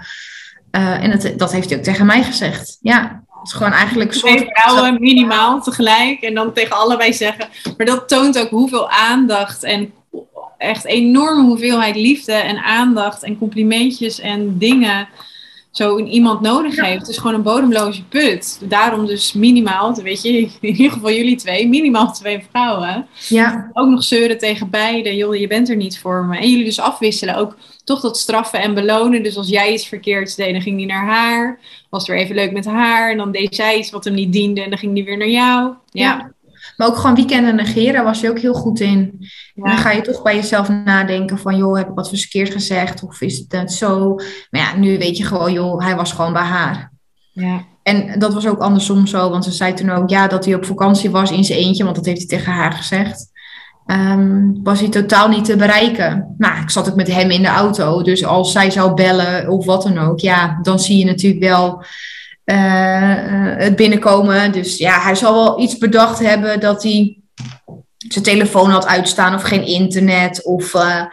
Eh, en het, dat heeft hij ook tegen mij gezegd. Ja, het is gewoon eigenlijk een Twee vrouwen minimaal tegelijk. En dan tegen allebei zeggen. Maar dat toont ook hoeveel aandacht. En echt enorme hoeveelheid liefde en aandacht. En complimentjes en dingen. Zo iemand nodig heeft. Het is gewoon een bodemloze put. Daarom dus minimaal, weet je, in ieder geval jullie twee, minimaal twee vrouwen. Ja. Ook nog zeuren tegen beide, joh, je bent er niet voor me. En jullie dus afwisselen, ook toch dat straffen en belonen. Dus als jij iets verkeerds deed, dan ging die naar haar. Was er even leuk met haar. En dan deed zij iets wat hem niet diende en dan ging die weer naar jou. Ja. Maar ook gewoon weekenden negeren was je ook heel goed in. Ja. En dan ga je toch bij jezelf nadenken van, joh, heb ik wat verkeerd gezegd? Of is het net zo? Maar ja, nu weet je gewoon, joh, hij was gewoon bij haar. ja. En dat was ook andersom zo, want ze zei toen ook, ja, dat hij op vakantie was in zijn eentje, want dat heeft hij tegen haar gezegd. Ehm, was hij totaal niet te bereiken. Nou, ik zat ook met hem in de auto, dus als zij zou bellen of wat dan ook, ja, dan zie je natuurlijk wel het binnenkomen. Dus ja, hij zal wel iets bedacht hebben dat hij zijn telefoon had uitstaan of geen internet. Of eh,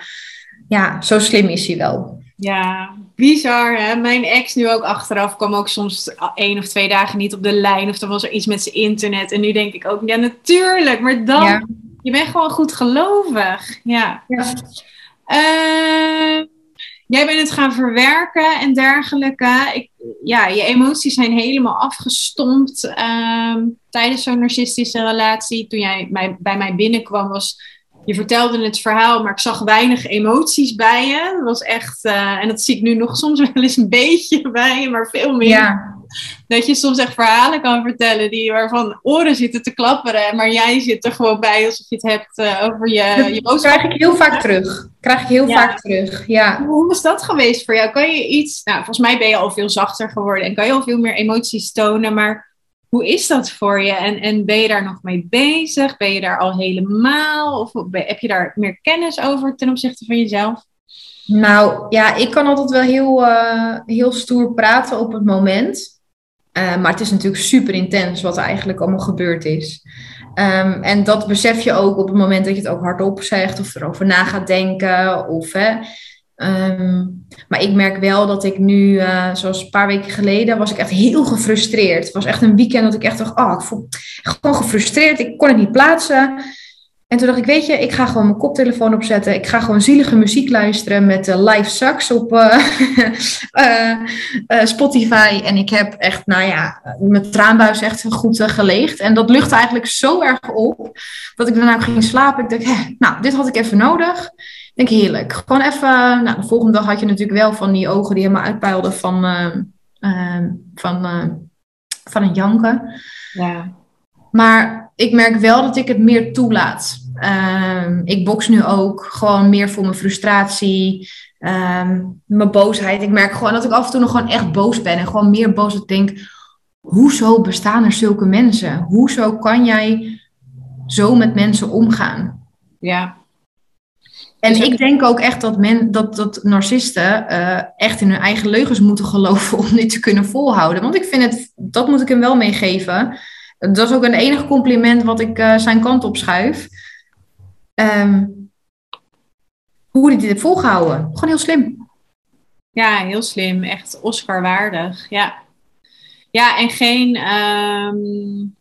ja, zo slim is hij wel. Ja, bizar hè. Mijn ex nu ook achteraf kwam ook soms één of twee dagen niet op de lijn. Of er was er iets met zijn internet. En nu denk ik ook, ja natuurlijk. Maar dan, Ja. je bent gewoon goed gelovig. Ja. Ja. Jij bent het gaan verwerken en dergelijke. Ik, ja, je emoties zijn helemaal afgestompt ehm, tijdens zo'n narcistische relatie. Toen jij bij mij binnenkwam was... Je vertelde het verhaal, maar ik zag weinig emoties bij je. Dat was echt, eh, en dat zie ik nu nog soms wel eens een beetje bij je, maar veel meer. Ja, Dat je soms echt verhalen kan vertellen die, waarvan oren zitten te klapperen. Maar jij zit er gewoon bij alsof je het hebt eh, over je, je dat boodschap. krijg ik heel vaak terug. Krijg ik heel Ja. vaak terug, ja. Hoe was dat geweest voor jou? Kan je iets, nou volgens mij ben je al veel zachter geworden en kan je al veel meer emoties tonen, maar hoe is dat voor je? En, en ben je daar nog mee bezig? Ben je daar al helemaal? Of heb je daar meer kennis over ten opzichte van jezelf? Nou ja, ik kan altijd wel heel, eh, heel stoer praten op het moment. Eh, maar het is natuurlijk super intens wat er eigenlijk allemaal gebeurd is. Ehm, en dat besef je ook op het moment dat je het ook hardop zegt of erover na gaat denken. Of, hè, Ehm, maar ik merk wel dat ik nu, eh, zoals een paar weken geleden, was ik echt heel gefrustreerd. Het was echt een weekend dat ik echt dacht, oh, ik voel gewoon gefrustreerd. Ik kon het niet plaatsen. En toen dacht ik, weet je, ik ga gewoon mijn koptelefoon opzetten. Ik ga gewoon zielige muziek luisteren met uh, Live Sucks op uh, uh, Spotify. En ik heb echt, nou ja, mijn traanbuis echt goed geleegd. En dat luchtte eigenlijk zo erg op, dat ik daarna ook ging slapen. Ik dacht, nou, dit had ik even nodig. Ik denk, heerlijk. Gewoon even, nou, de volgende dag had je natuurlijk wel van die ogen die helemaal uitpuilden van, van, van een janken. Ja. Maar ik merk wel dat ik het meer toelaat. Um, ik box nu ook gewoon meer voor mijn frustratie, um, mijn boosheid. Ik merk gewoon dat ik af en toe nog gewoon echt boos ben. En gewoon meer boos dat ik denk, hoezo bestaan er zulke mensen? Hoezo kan jij zo met mensen omgaan? Ja. En dus ik denk ook echt dat, men, dat, dat narcisten uh, echt in hun eigen leugens moeten geloven om dit te kunnen volhouden. Want ik vind het, dat moet ik hem wel meegeven. Dat is ook een enige compliment wat ik uh, zijn kant op schuif. Um, hoe hij dit heeft volgehouden. Gewoon heel slim. Ja, heel slim. Echt Oscar waardig. Ja. Ja, en geen. Um,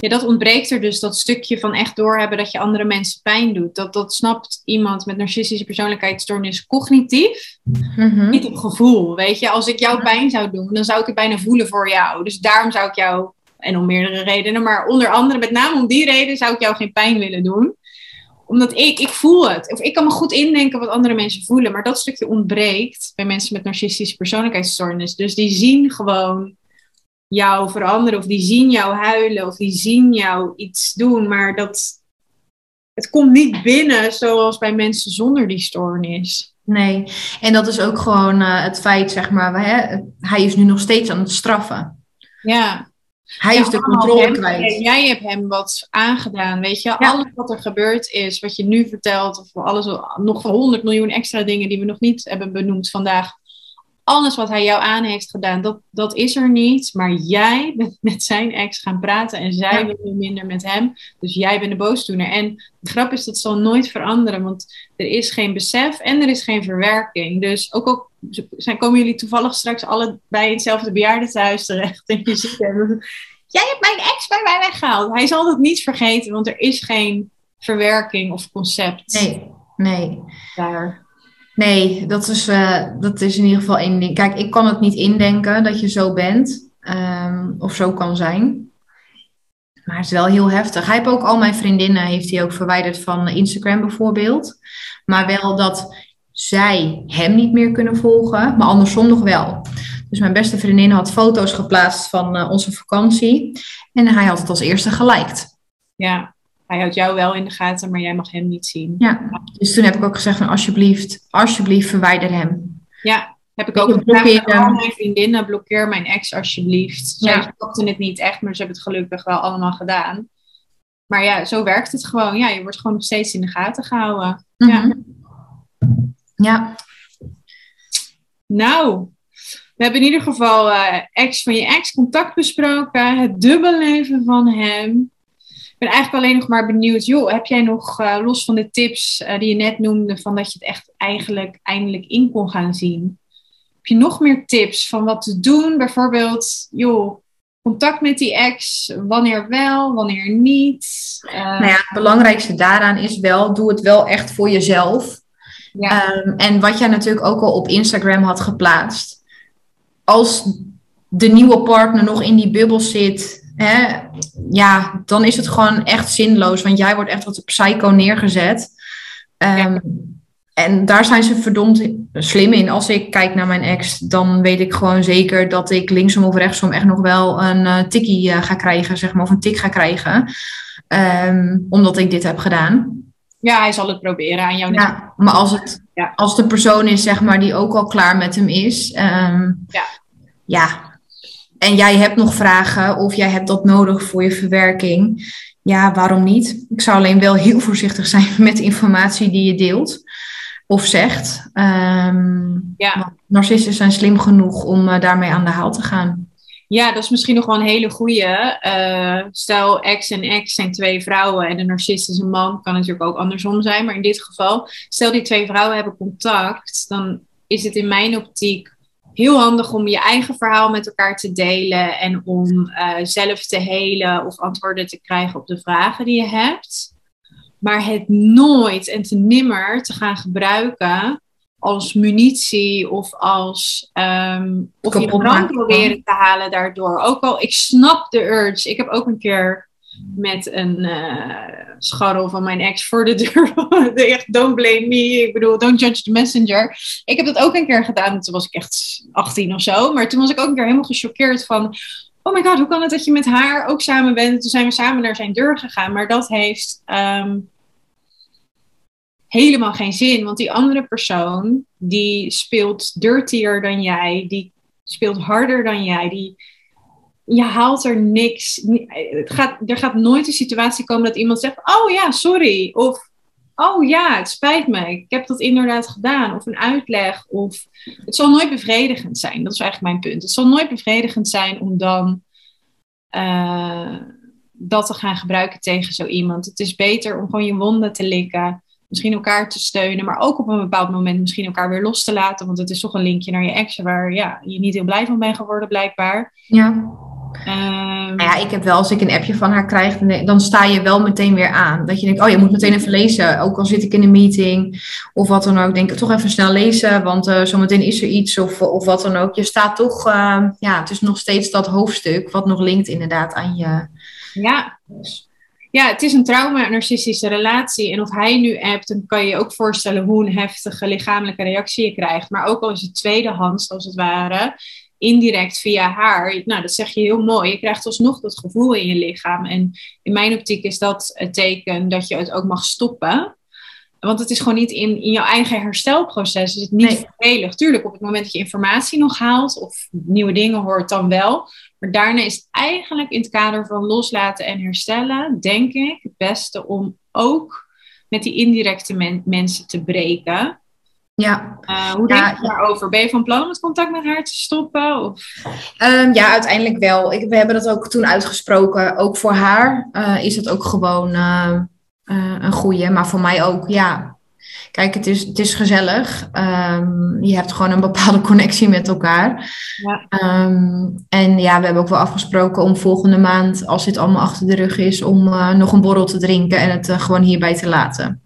ja, dat ontbreekt er dus. Dat stukje van echt doorhebben dat je andere mensen pijn doet. Dat, dat snapt iemand met narcistische persoonlijkheidsstoornis cognitief. Mm-hmm. Niet op gevoel. Weet je, als ik jou pijn zou doen, dan zou ik het bijna voelen voor jou. Dus daarom zou ik jou. En om meerdere redenen, maar onder andere, met name om die reden, zou ik jou geen pijn willen doen omdat ik, ik voel het. Of ik kan me goed indenken wat andere mensen voelen. Maar dat stukje ontbreekt bij mensen met narcistische persoonlijkheidsstoornis. Dus die zien gewoon jou veranderen. Of die zien jou huilen. Of die zien jou iets doen. Maar dat, het komt niet binnen zoals bij mensen zonder die stoornis. Nee, en dat is ook gewoon uh, het feit, zeg maar. Hè, hij is nu nog steeds aan het straffen. Ja. Hij ja, is de controle hem, kwijt. Jij hebt hem wat aangedaan, weet je. Ja. Alles wat er gebeurd is, wat je nu vertelt, of alles, nog van 100 miljoen extra dingen die we nog niet hebben benoemd vandaag. Alles wat hij jou aan heeft gedaan, dat, dat is er niet. Maar jij bent met zijn ex gaan praten en zij ja. wil nu minder met hem. Dus jij bent de boosdoener. En de grap is, dat zal nooit veranderen, want er is geen besef en er is geen verwerking. Dus ook al zijn, komen jullie toevallig straks alle bij hetzelfde bejaardentehuis terecht. En je ziet hem, jij hebt mijn ex bij mij weggehaald. Hij zal dat niet vergeten, want er is geen verwerking of concept. Nee, nee. Daar. Nee, dat is, uh, dat is in ieder geval één ding. Kijk, ik kan het niet indenken dat je zo bent um, of zo kan zijn. Maar het is wel heel heftig. Hij heeft ook al mijn vriendinnen heeft hij ook verwijderd van Instagram bijvoorbeeld. Maar wel dat zij hem niet meer kunnen volgen, maar andersom nog wel. Dus mijn beste vriendin had foto's geplaatst van uh, onze vakantie. En hij had het als eerste geliked. Ja, hij houdt jou wel in de gaten, maar jij mag hem niet zien. Ja, dus toen heb ik ook gezegd van alsjeblieft, alsjeblieft verwijder hem. Ja, heb ik ook gevraagd aan al mijn vriendinnen, blokkeer mijn ex alsjeblieft. Zij ja. het niet echt, maar ze hebben het gelukkig wel allemaal gedaan. Maar ja, zo werkt het gewoon. Ja, je wordt gewoon nog steeds in de gaten gehouden. Ja. Mhm. Ja. Nou, we hebben in ieder geval uh, ex van je ex contact besproken. Het dubbelleven van hem. Ik ben eigenlijk alleen nog maar benieuwd. Joh, heb jij nog, uh, los van de tips uh, die je net noemde, van dat je het echt eigenlijk eindelijk in kon gaan zien? Heb je nog meer tips van wat te doen? Bijvoorbeeld, joh, contact met die ex, wanneer wel, wanneer niet? nou ja, het belangrijkste daaraan is wel, doe het wel echt voor jezelf. Ja. Um, en wat jij natuurlijk ook al op Instagram had geplaatst als de nieuwe partner nog in die bubbel zit, hè, ja, dan is het gewoon echt zinloos. Want jij wordt echt wat psycho neergezet. Um, En daar zijn ze verdomd slim in. Als ik kijk naar mijn ex, dan weet ik gewoon zeker dat ik linksom of rechtsom echt nog wel een uh, tikkie uh, ga krijgen, zeg maar, of een tik ga krijgen. Um, omdat ik dit heb gedaan. Ja, hij zal het proberen aan jou. Ja, maar als het, ja. als de persoon is, zeg maar, die ook al klaar met hem is. Um, ja. ja. En jij hebt nog vragen of jij hebt dat nodig voor je verwerking. Ja, waarom niet? Ik zou alleen wel heel voorzichtig zijn met informatie die je deelt of zegt. Um, ja. Narcissen zijn slim genoeg om uh, daarmee aan de haal te gaan. Ja, dat is misschien nog wel een hele goede. Uh, stel, ex en ex zijn twee vrouwen en de narcist is een man. Kan natuurlijk ook andersom zijn. Maar in dit geval, stel die twee vrouwen hebben contact. Dan is het in mijn optiek heel handig om je eigen verhaal met elkaar te delen. En om uh, zelf te helen of antwoorden te krijgen op de vragen die je hebt. Maar het nooit en te nimmer te gaan gebruiken als munitie of als um, of je brand proberen te halen daardoor. Ook al, ik snap de urge. Ik heb ook een keer met een uh, scharrel van mijn ex voor de deur. echt, don't blame me. Ik bedoel, don't judge the messenger. Ik heb dat ook een keer gedaan. Toen was ik echt 18 of zo. Maar toen was ik ook een keer helemaal gechoqueerd van... Oh my god, hoe kan het dat je met haar ook samen bent? Toen zijn we samen naar zijn deur gegaan. Maar dat heeft... Um, helemaal geen zin. Want die andere persoon, die speelt dirtier dan jij, die speelt harder dan jij, die, je haalt er niks. Het gaat, er gaat nooit een situatie komen dat iemand zegt, oh ja, sorry. Of, oh ja, het spijt me, ik heb dat inderdaad gedaan. Of een uitleg. Of, het zal nooit bevredigend zijn. Dat is eigenlijk mijn punt. Het zal nooit bevredigend zijn om dan... Uh, dat te gaan gebruiken tegen zo iemand. Het is beter om gewoon je wonden te likken misschien elkaar te steunen, maar ook op een bepaald moment misschien elkaar weer los te laten. Want het is toch een linkje naar je ex waar ja, je niet heel blij van bent geworden, blijkbaar. Ja. Um, nou ja, ik heb wel, als ik een appje van haar krijg, dan sta je wel meteen weer aan. Dat je denkt, oh, je moet meteen even lezen. Ook al zit ik in een meeting of wat dan ook. Denk ik toch even snel lezen, want uh, zometeen is er iets of, of wat dan ook. Je staat toch, uh, ja, het is nog steeds dat hoofdstuk wat nog linkt inderdaad aan je. Ja, ja, het is een trauma-narcistische relatie. En of hij nu appt, dan kan je je ook voorstellen hoe een heftige lichamelijke reactie je krijgt. Maar ook al is het tweedehands, als het ware, indirect via haar. Nou, dat zeg je heel mooi. Je krijgt alsnog dat gevoel in je lichaam. En in mijn optiek is dat het teken dat je het ook mag stoppen. Want het is gewoon niet in, in jouw eigen herstelproces. Is het niet nee. veilig. Tuurlijk, op het moment dat je informatie nog haalt of nieuwe dingen hoort, dan wel. Maar daarna is het eigenlijk in het kader van loslaten en herstellen, denk ik, het beste om ook met die indirecte mensen te breken. Ja. Uh, hoe denk je daarover? Ben je van plan om het contact met haar te stoppen? Of? Um, ja, uiteindelijk wel. Ik, we hebben dat ook toen uitgesproken. Ook voor haar uh, is het ook gewoon uh, een goede. Maar voor mij ook, ja. Kijk, het is, het is gezellig. Um, je hebt gewoon een bepaalde connectie met elkaar. Ja. Um, en ja, we hebben ook wel afgesproken om volgende maand, als dit allemaal achter de rug is, om uh, nog een borrel te drinken en het uh, gewoon hierbij te laten.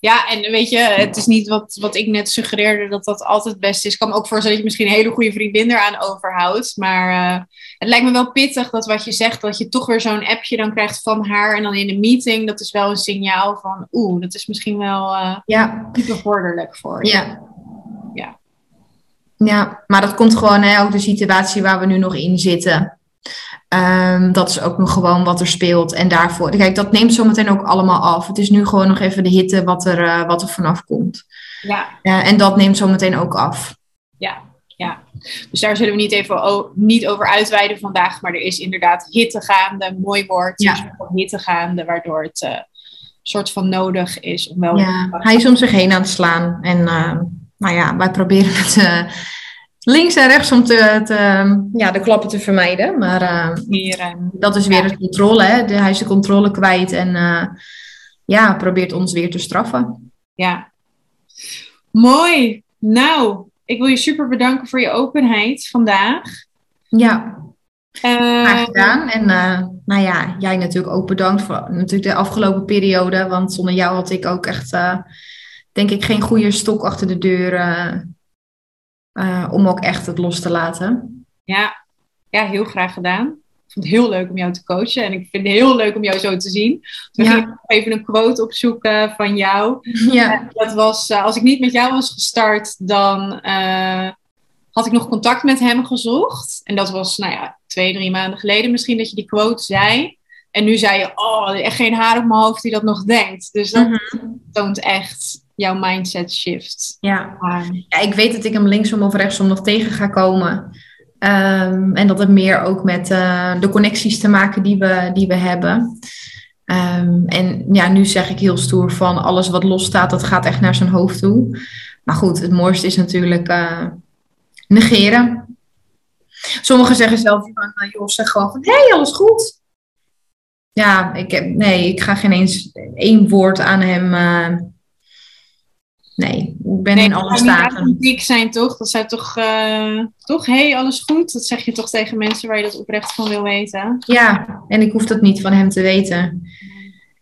Ja, en weet je, het is niet wat, wat ik net suggereerde dat dat altijd het beste is. Ik kan me ook voorstellen dat je misschien een hele goede vriendin eraan overhoudt. Maar uh, het lijkt me wel pittig dat wat je zegt, dat je toch weer zo'n appje dan krijgt van haar. En dan in de meeting, dat is wel een signaal van, oeh, dat is misschien wel uh, ja. niet bevorderlijk voor je. Ja. ja. Ja, maar dat komt gewoon hè, ook de situatie waar we nu nog in zitten. Um, dat is ook nog gewoon wat er speelt. En daarvoor, kijk, dat neemt zometeen ook allemaal af. Het is nu gewoon nog even de hitte wat er, uh, wat er vanaf komt. Ja. Uh, en dat neemt zometeen ook af. Ja, ja. Dus daar zullen we niet even niet over uitweiden vandaag. Maar er is inderdaad hitte gaande, mooi woord. Ja. hitte gaande, waardoor het uh, soort van nodig is om wel. Ja, hij is om zich heen aan het slaan. En nou ja, wij proberen het links en rechts om te, te, ja, de klappen te vermijden. Maar uh, Hier, um, dat is weer ja. de controle. Hè? De, hij is de controle kwijt en uh, ja, probeert ons weer te straffen. Ja, mooi. Nou, ik wil je super bedanken voor je openheid vandaag. Ja, uh, graag gedaan. En nou ja, jij natuurlijk ook bedankt voor natuurlijk de afgelopen periode. Want zonder jou had ik ook echt, denk ik, geen goede stok achter de deur uh, om ook echt het los te laten. Ja. ja, heel graag gedaan. Ik vond het heel leuk om jou te coachen en ik vind het heel leuk om jou zo te zien. We Ja. gingen even een quote opzoeken van jou. Ja, Dat was, uh, als ik niet met jou was gestart, dan had ik nog contact met hem gezocht. En dat was, nou ja, twee, drie maanden geleden misschien dat je die quote zei. En nu zei je, oh, echt geen haar op mijn hoofd die dat nog denkt. Dus dat Mhm. toont echt jouw mindset shift. ja. Ja, ik weet dat ik hem linksom of rechtsom nog tegen ga komen. Um, en dat het meer ook met uh, de connecties te maken die we, die we hebben. Um, en ja, nu zeg ik heel stoer van alles wat losstaat, dat gaat echt naar zijn hoofd toe. Maar goed, het mooiste is natuurlijk uh, negeren. Sommigen zeggen zelf van, uh, joh, zeg gewoon van, hé, hey, alles goed. Ja, ik heb, nee, ik ga geen eens één woord aan hem uh, Nee, ik ben nee, in alle staten. Niet zijn toch? Dat zou toch, uh, toch, hey, alles goed? Dat zeg je toch tegen mensen waar je dat oprecht van wil weten? Ja, en ik hoef dat niet van hem te weten.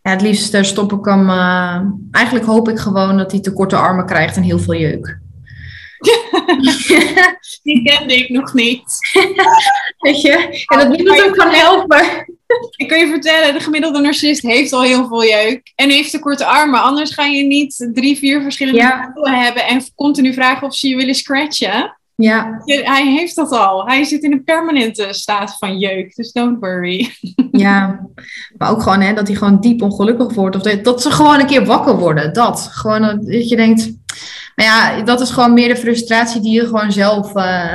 Ja, het liefst stop ik hem. Uh, eigenlijk hoop ik gewoon dat hij te korte armen krijgt en heel veel jeuk. Die kende ik nog niet. Weet je? En dat niemand hem kan helpen. Ik kan je vertellen, de gemiddelde narcist heeft al heel veel jeuk. En heeft te korte armen. Anders ga je niet drie, vier verschillende Ja. hebben. En continu vragen of ze je willen scratchen. Ja, Hij heeft dat al. Hij zit in een permanente staat van jeuk. Dus don't worry. ja. Maar ook gewoon hè, dat hij gewoon diep ongelukkig wordt. Of dat, ze gewoon een keer wakker worden. Dat. Gewoon dat je denkt. Maar ja, dat is gewoon meer de frustratie die je gewoon zelf. eh,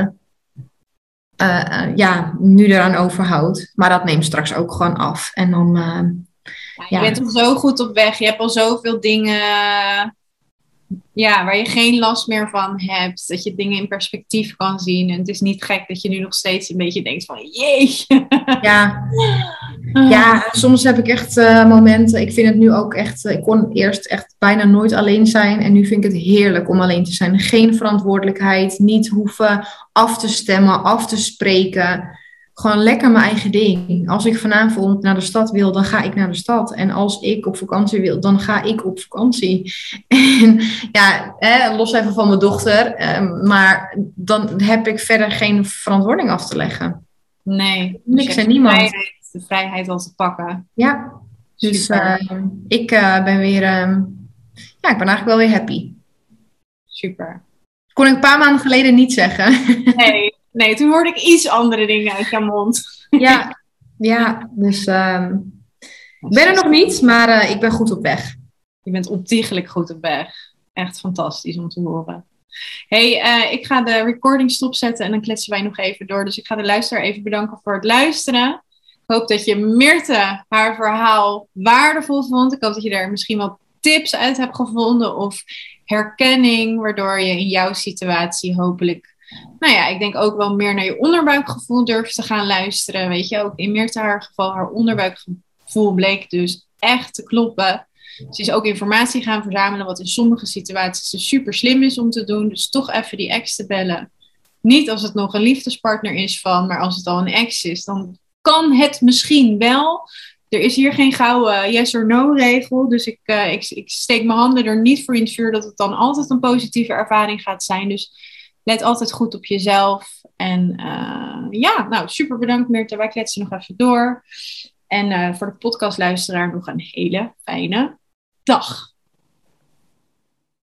eh, eh, ja, nu eraan overhoudt. Maar dat neemt straks ook gewoon af. En dan. Ja, je Ja. bent al zo goed op weg. Je hebt al zoveel dingen ja, waar je geen last meer van hebt. Dat je dingen in perspectief kan zien. En het is niet gek dat je nu nog steeds een beetje denkt van... Jeetje. ja, Ja, soms heb ik echt eh, momenten. Ik vind het nu ook echt. eh, ik kon eerst echt bijna nooit alleen zijn. En nu vind ik het heerlijk om alleen te zijn. Geen verantwoordelijkheid. Niet hoeven af te stemmen, af te spreken. Gewoon lekker mijn eigen ding. Als ik vanavond naar de stad wil, dan ga ik naar de stad. En als ik op vakantie wil, dan ga ik op vakantie. En ja, hè, los even van mijn dochter. eh, maar dan heb ik verder geen verantwoording af te leggen. Nee. Niks en niemand. De vrijheid, de vrijheid al te pakken. Ja, dus uh, ik uh, ben weer, uh, ja, ik ben eigenlijk wel weer happy. Super. Kon ik een paar maanden geleden niet zeggen. Nee, nee, toen hoorde ik iets andere dingen uit jouw mond. ja, ja, dus um, ik ben er nog niet, maar uh, ik ben goed op weg. Je bent ontiegelijk goed op weg. Echt fantastisch om te horen. hey, uh, ik ga de recording stopzetten en dan kletsen wij nog even door. Dus ik ga de luisteraar even bedanken voor het luisteren. Ik hoop dat je Mirte haar verhaal waardevol vond. Ik hoop dat je er misschien wel tips uit hebt gevonden of herkenning, waardoor je in jouw situatie hopelijk, nou ja, ik denk ook wel meer naar je onderbuikgevoel durft te gaan luisteren. Weet je, ook in Mirte haar geval, haar onderbuikgevoel bleek dus echt te kloppen. Ze is ook informatie gaan verzamelen, wat in sommige situaties dus super slim is om te doen. Dus toch even die ex te bellen. Niet als het nog een liefdespartner is van, maar als het al een ex is, dan kan het misschien wel. er is hier geen gouden yes or no regel. Dus ik, uh, ik, ik steek mijn handen er niet voor in het vuur dat het dan altijd een positieve ervaring gaat zijn. Dus let altijd goed op jezelf. En uh, ja, nou super bedankt Meerte. Wij kletsen nog even door. En uh, voor de podcastluisteraar nog een hele fijne dag.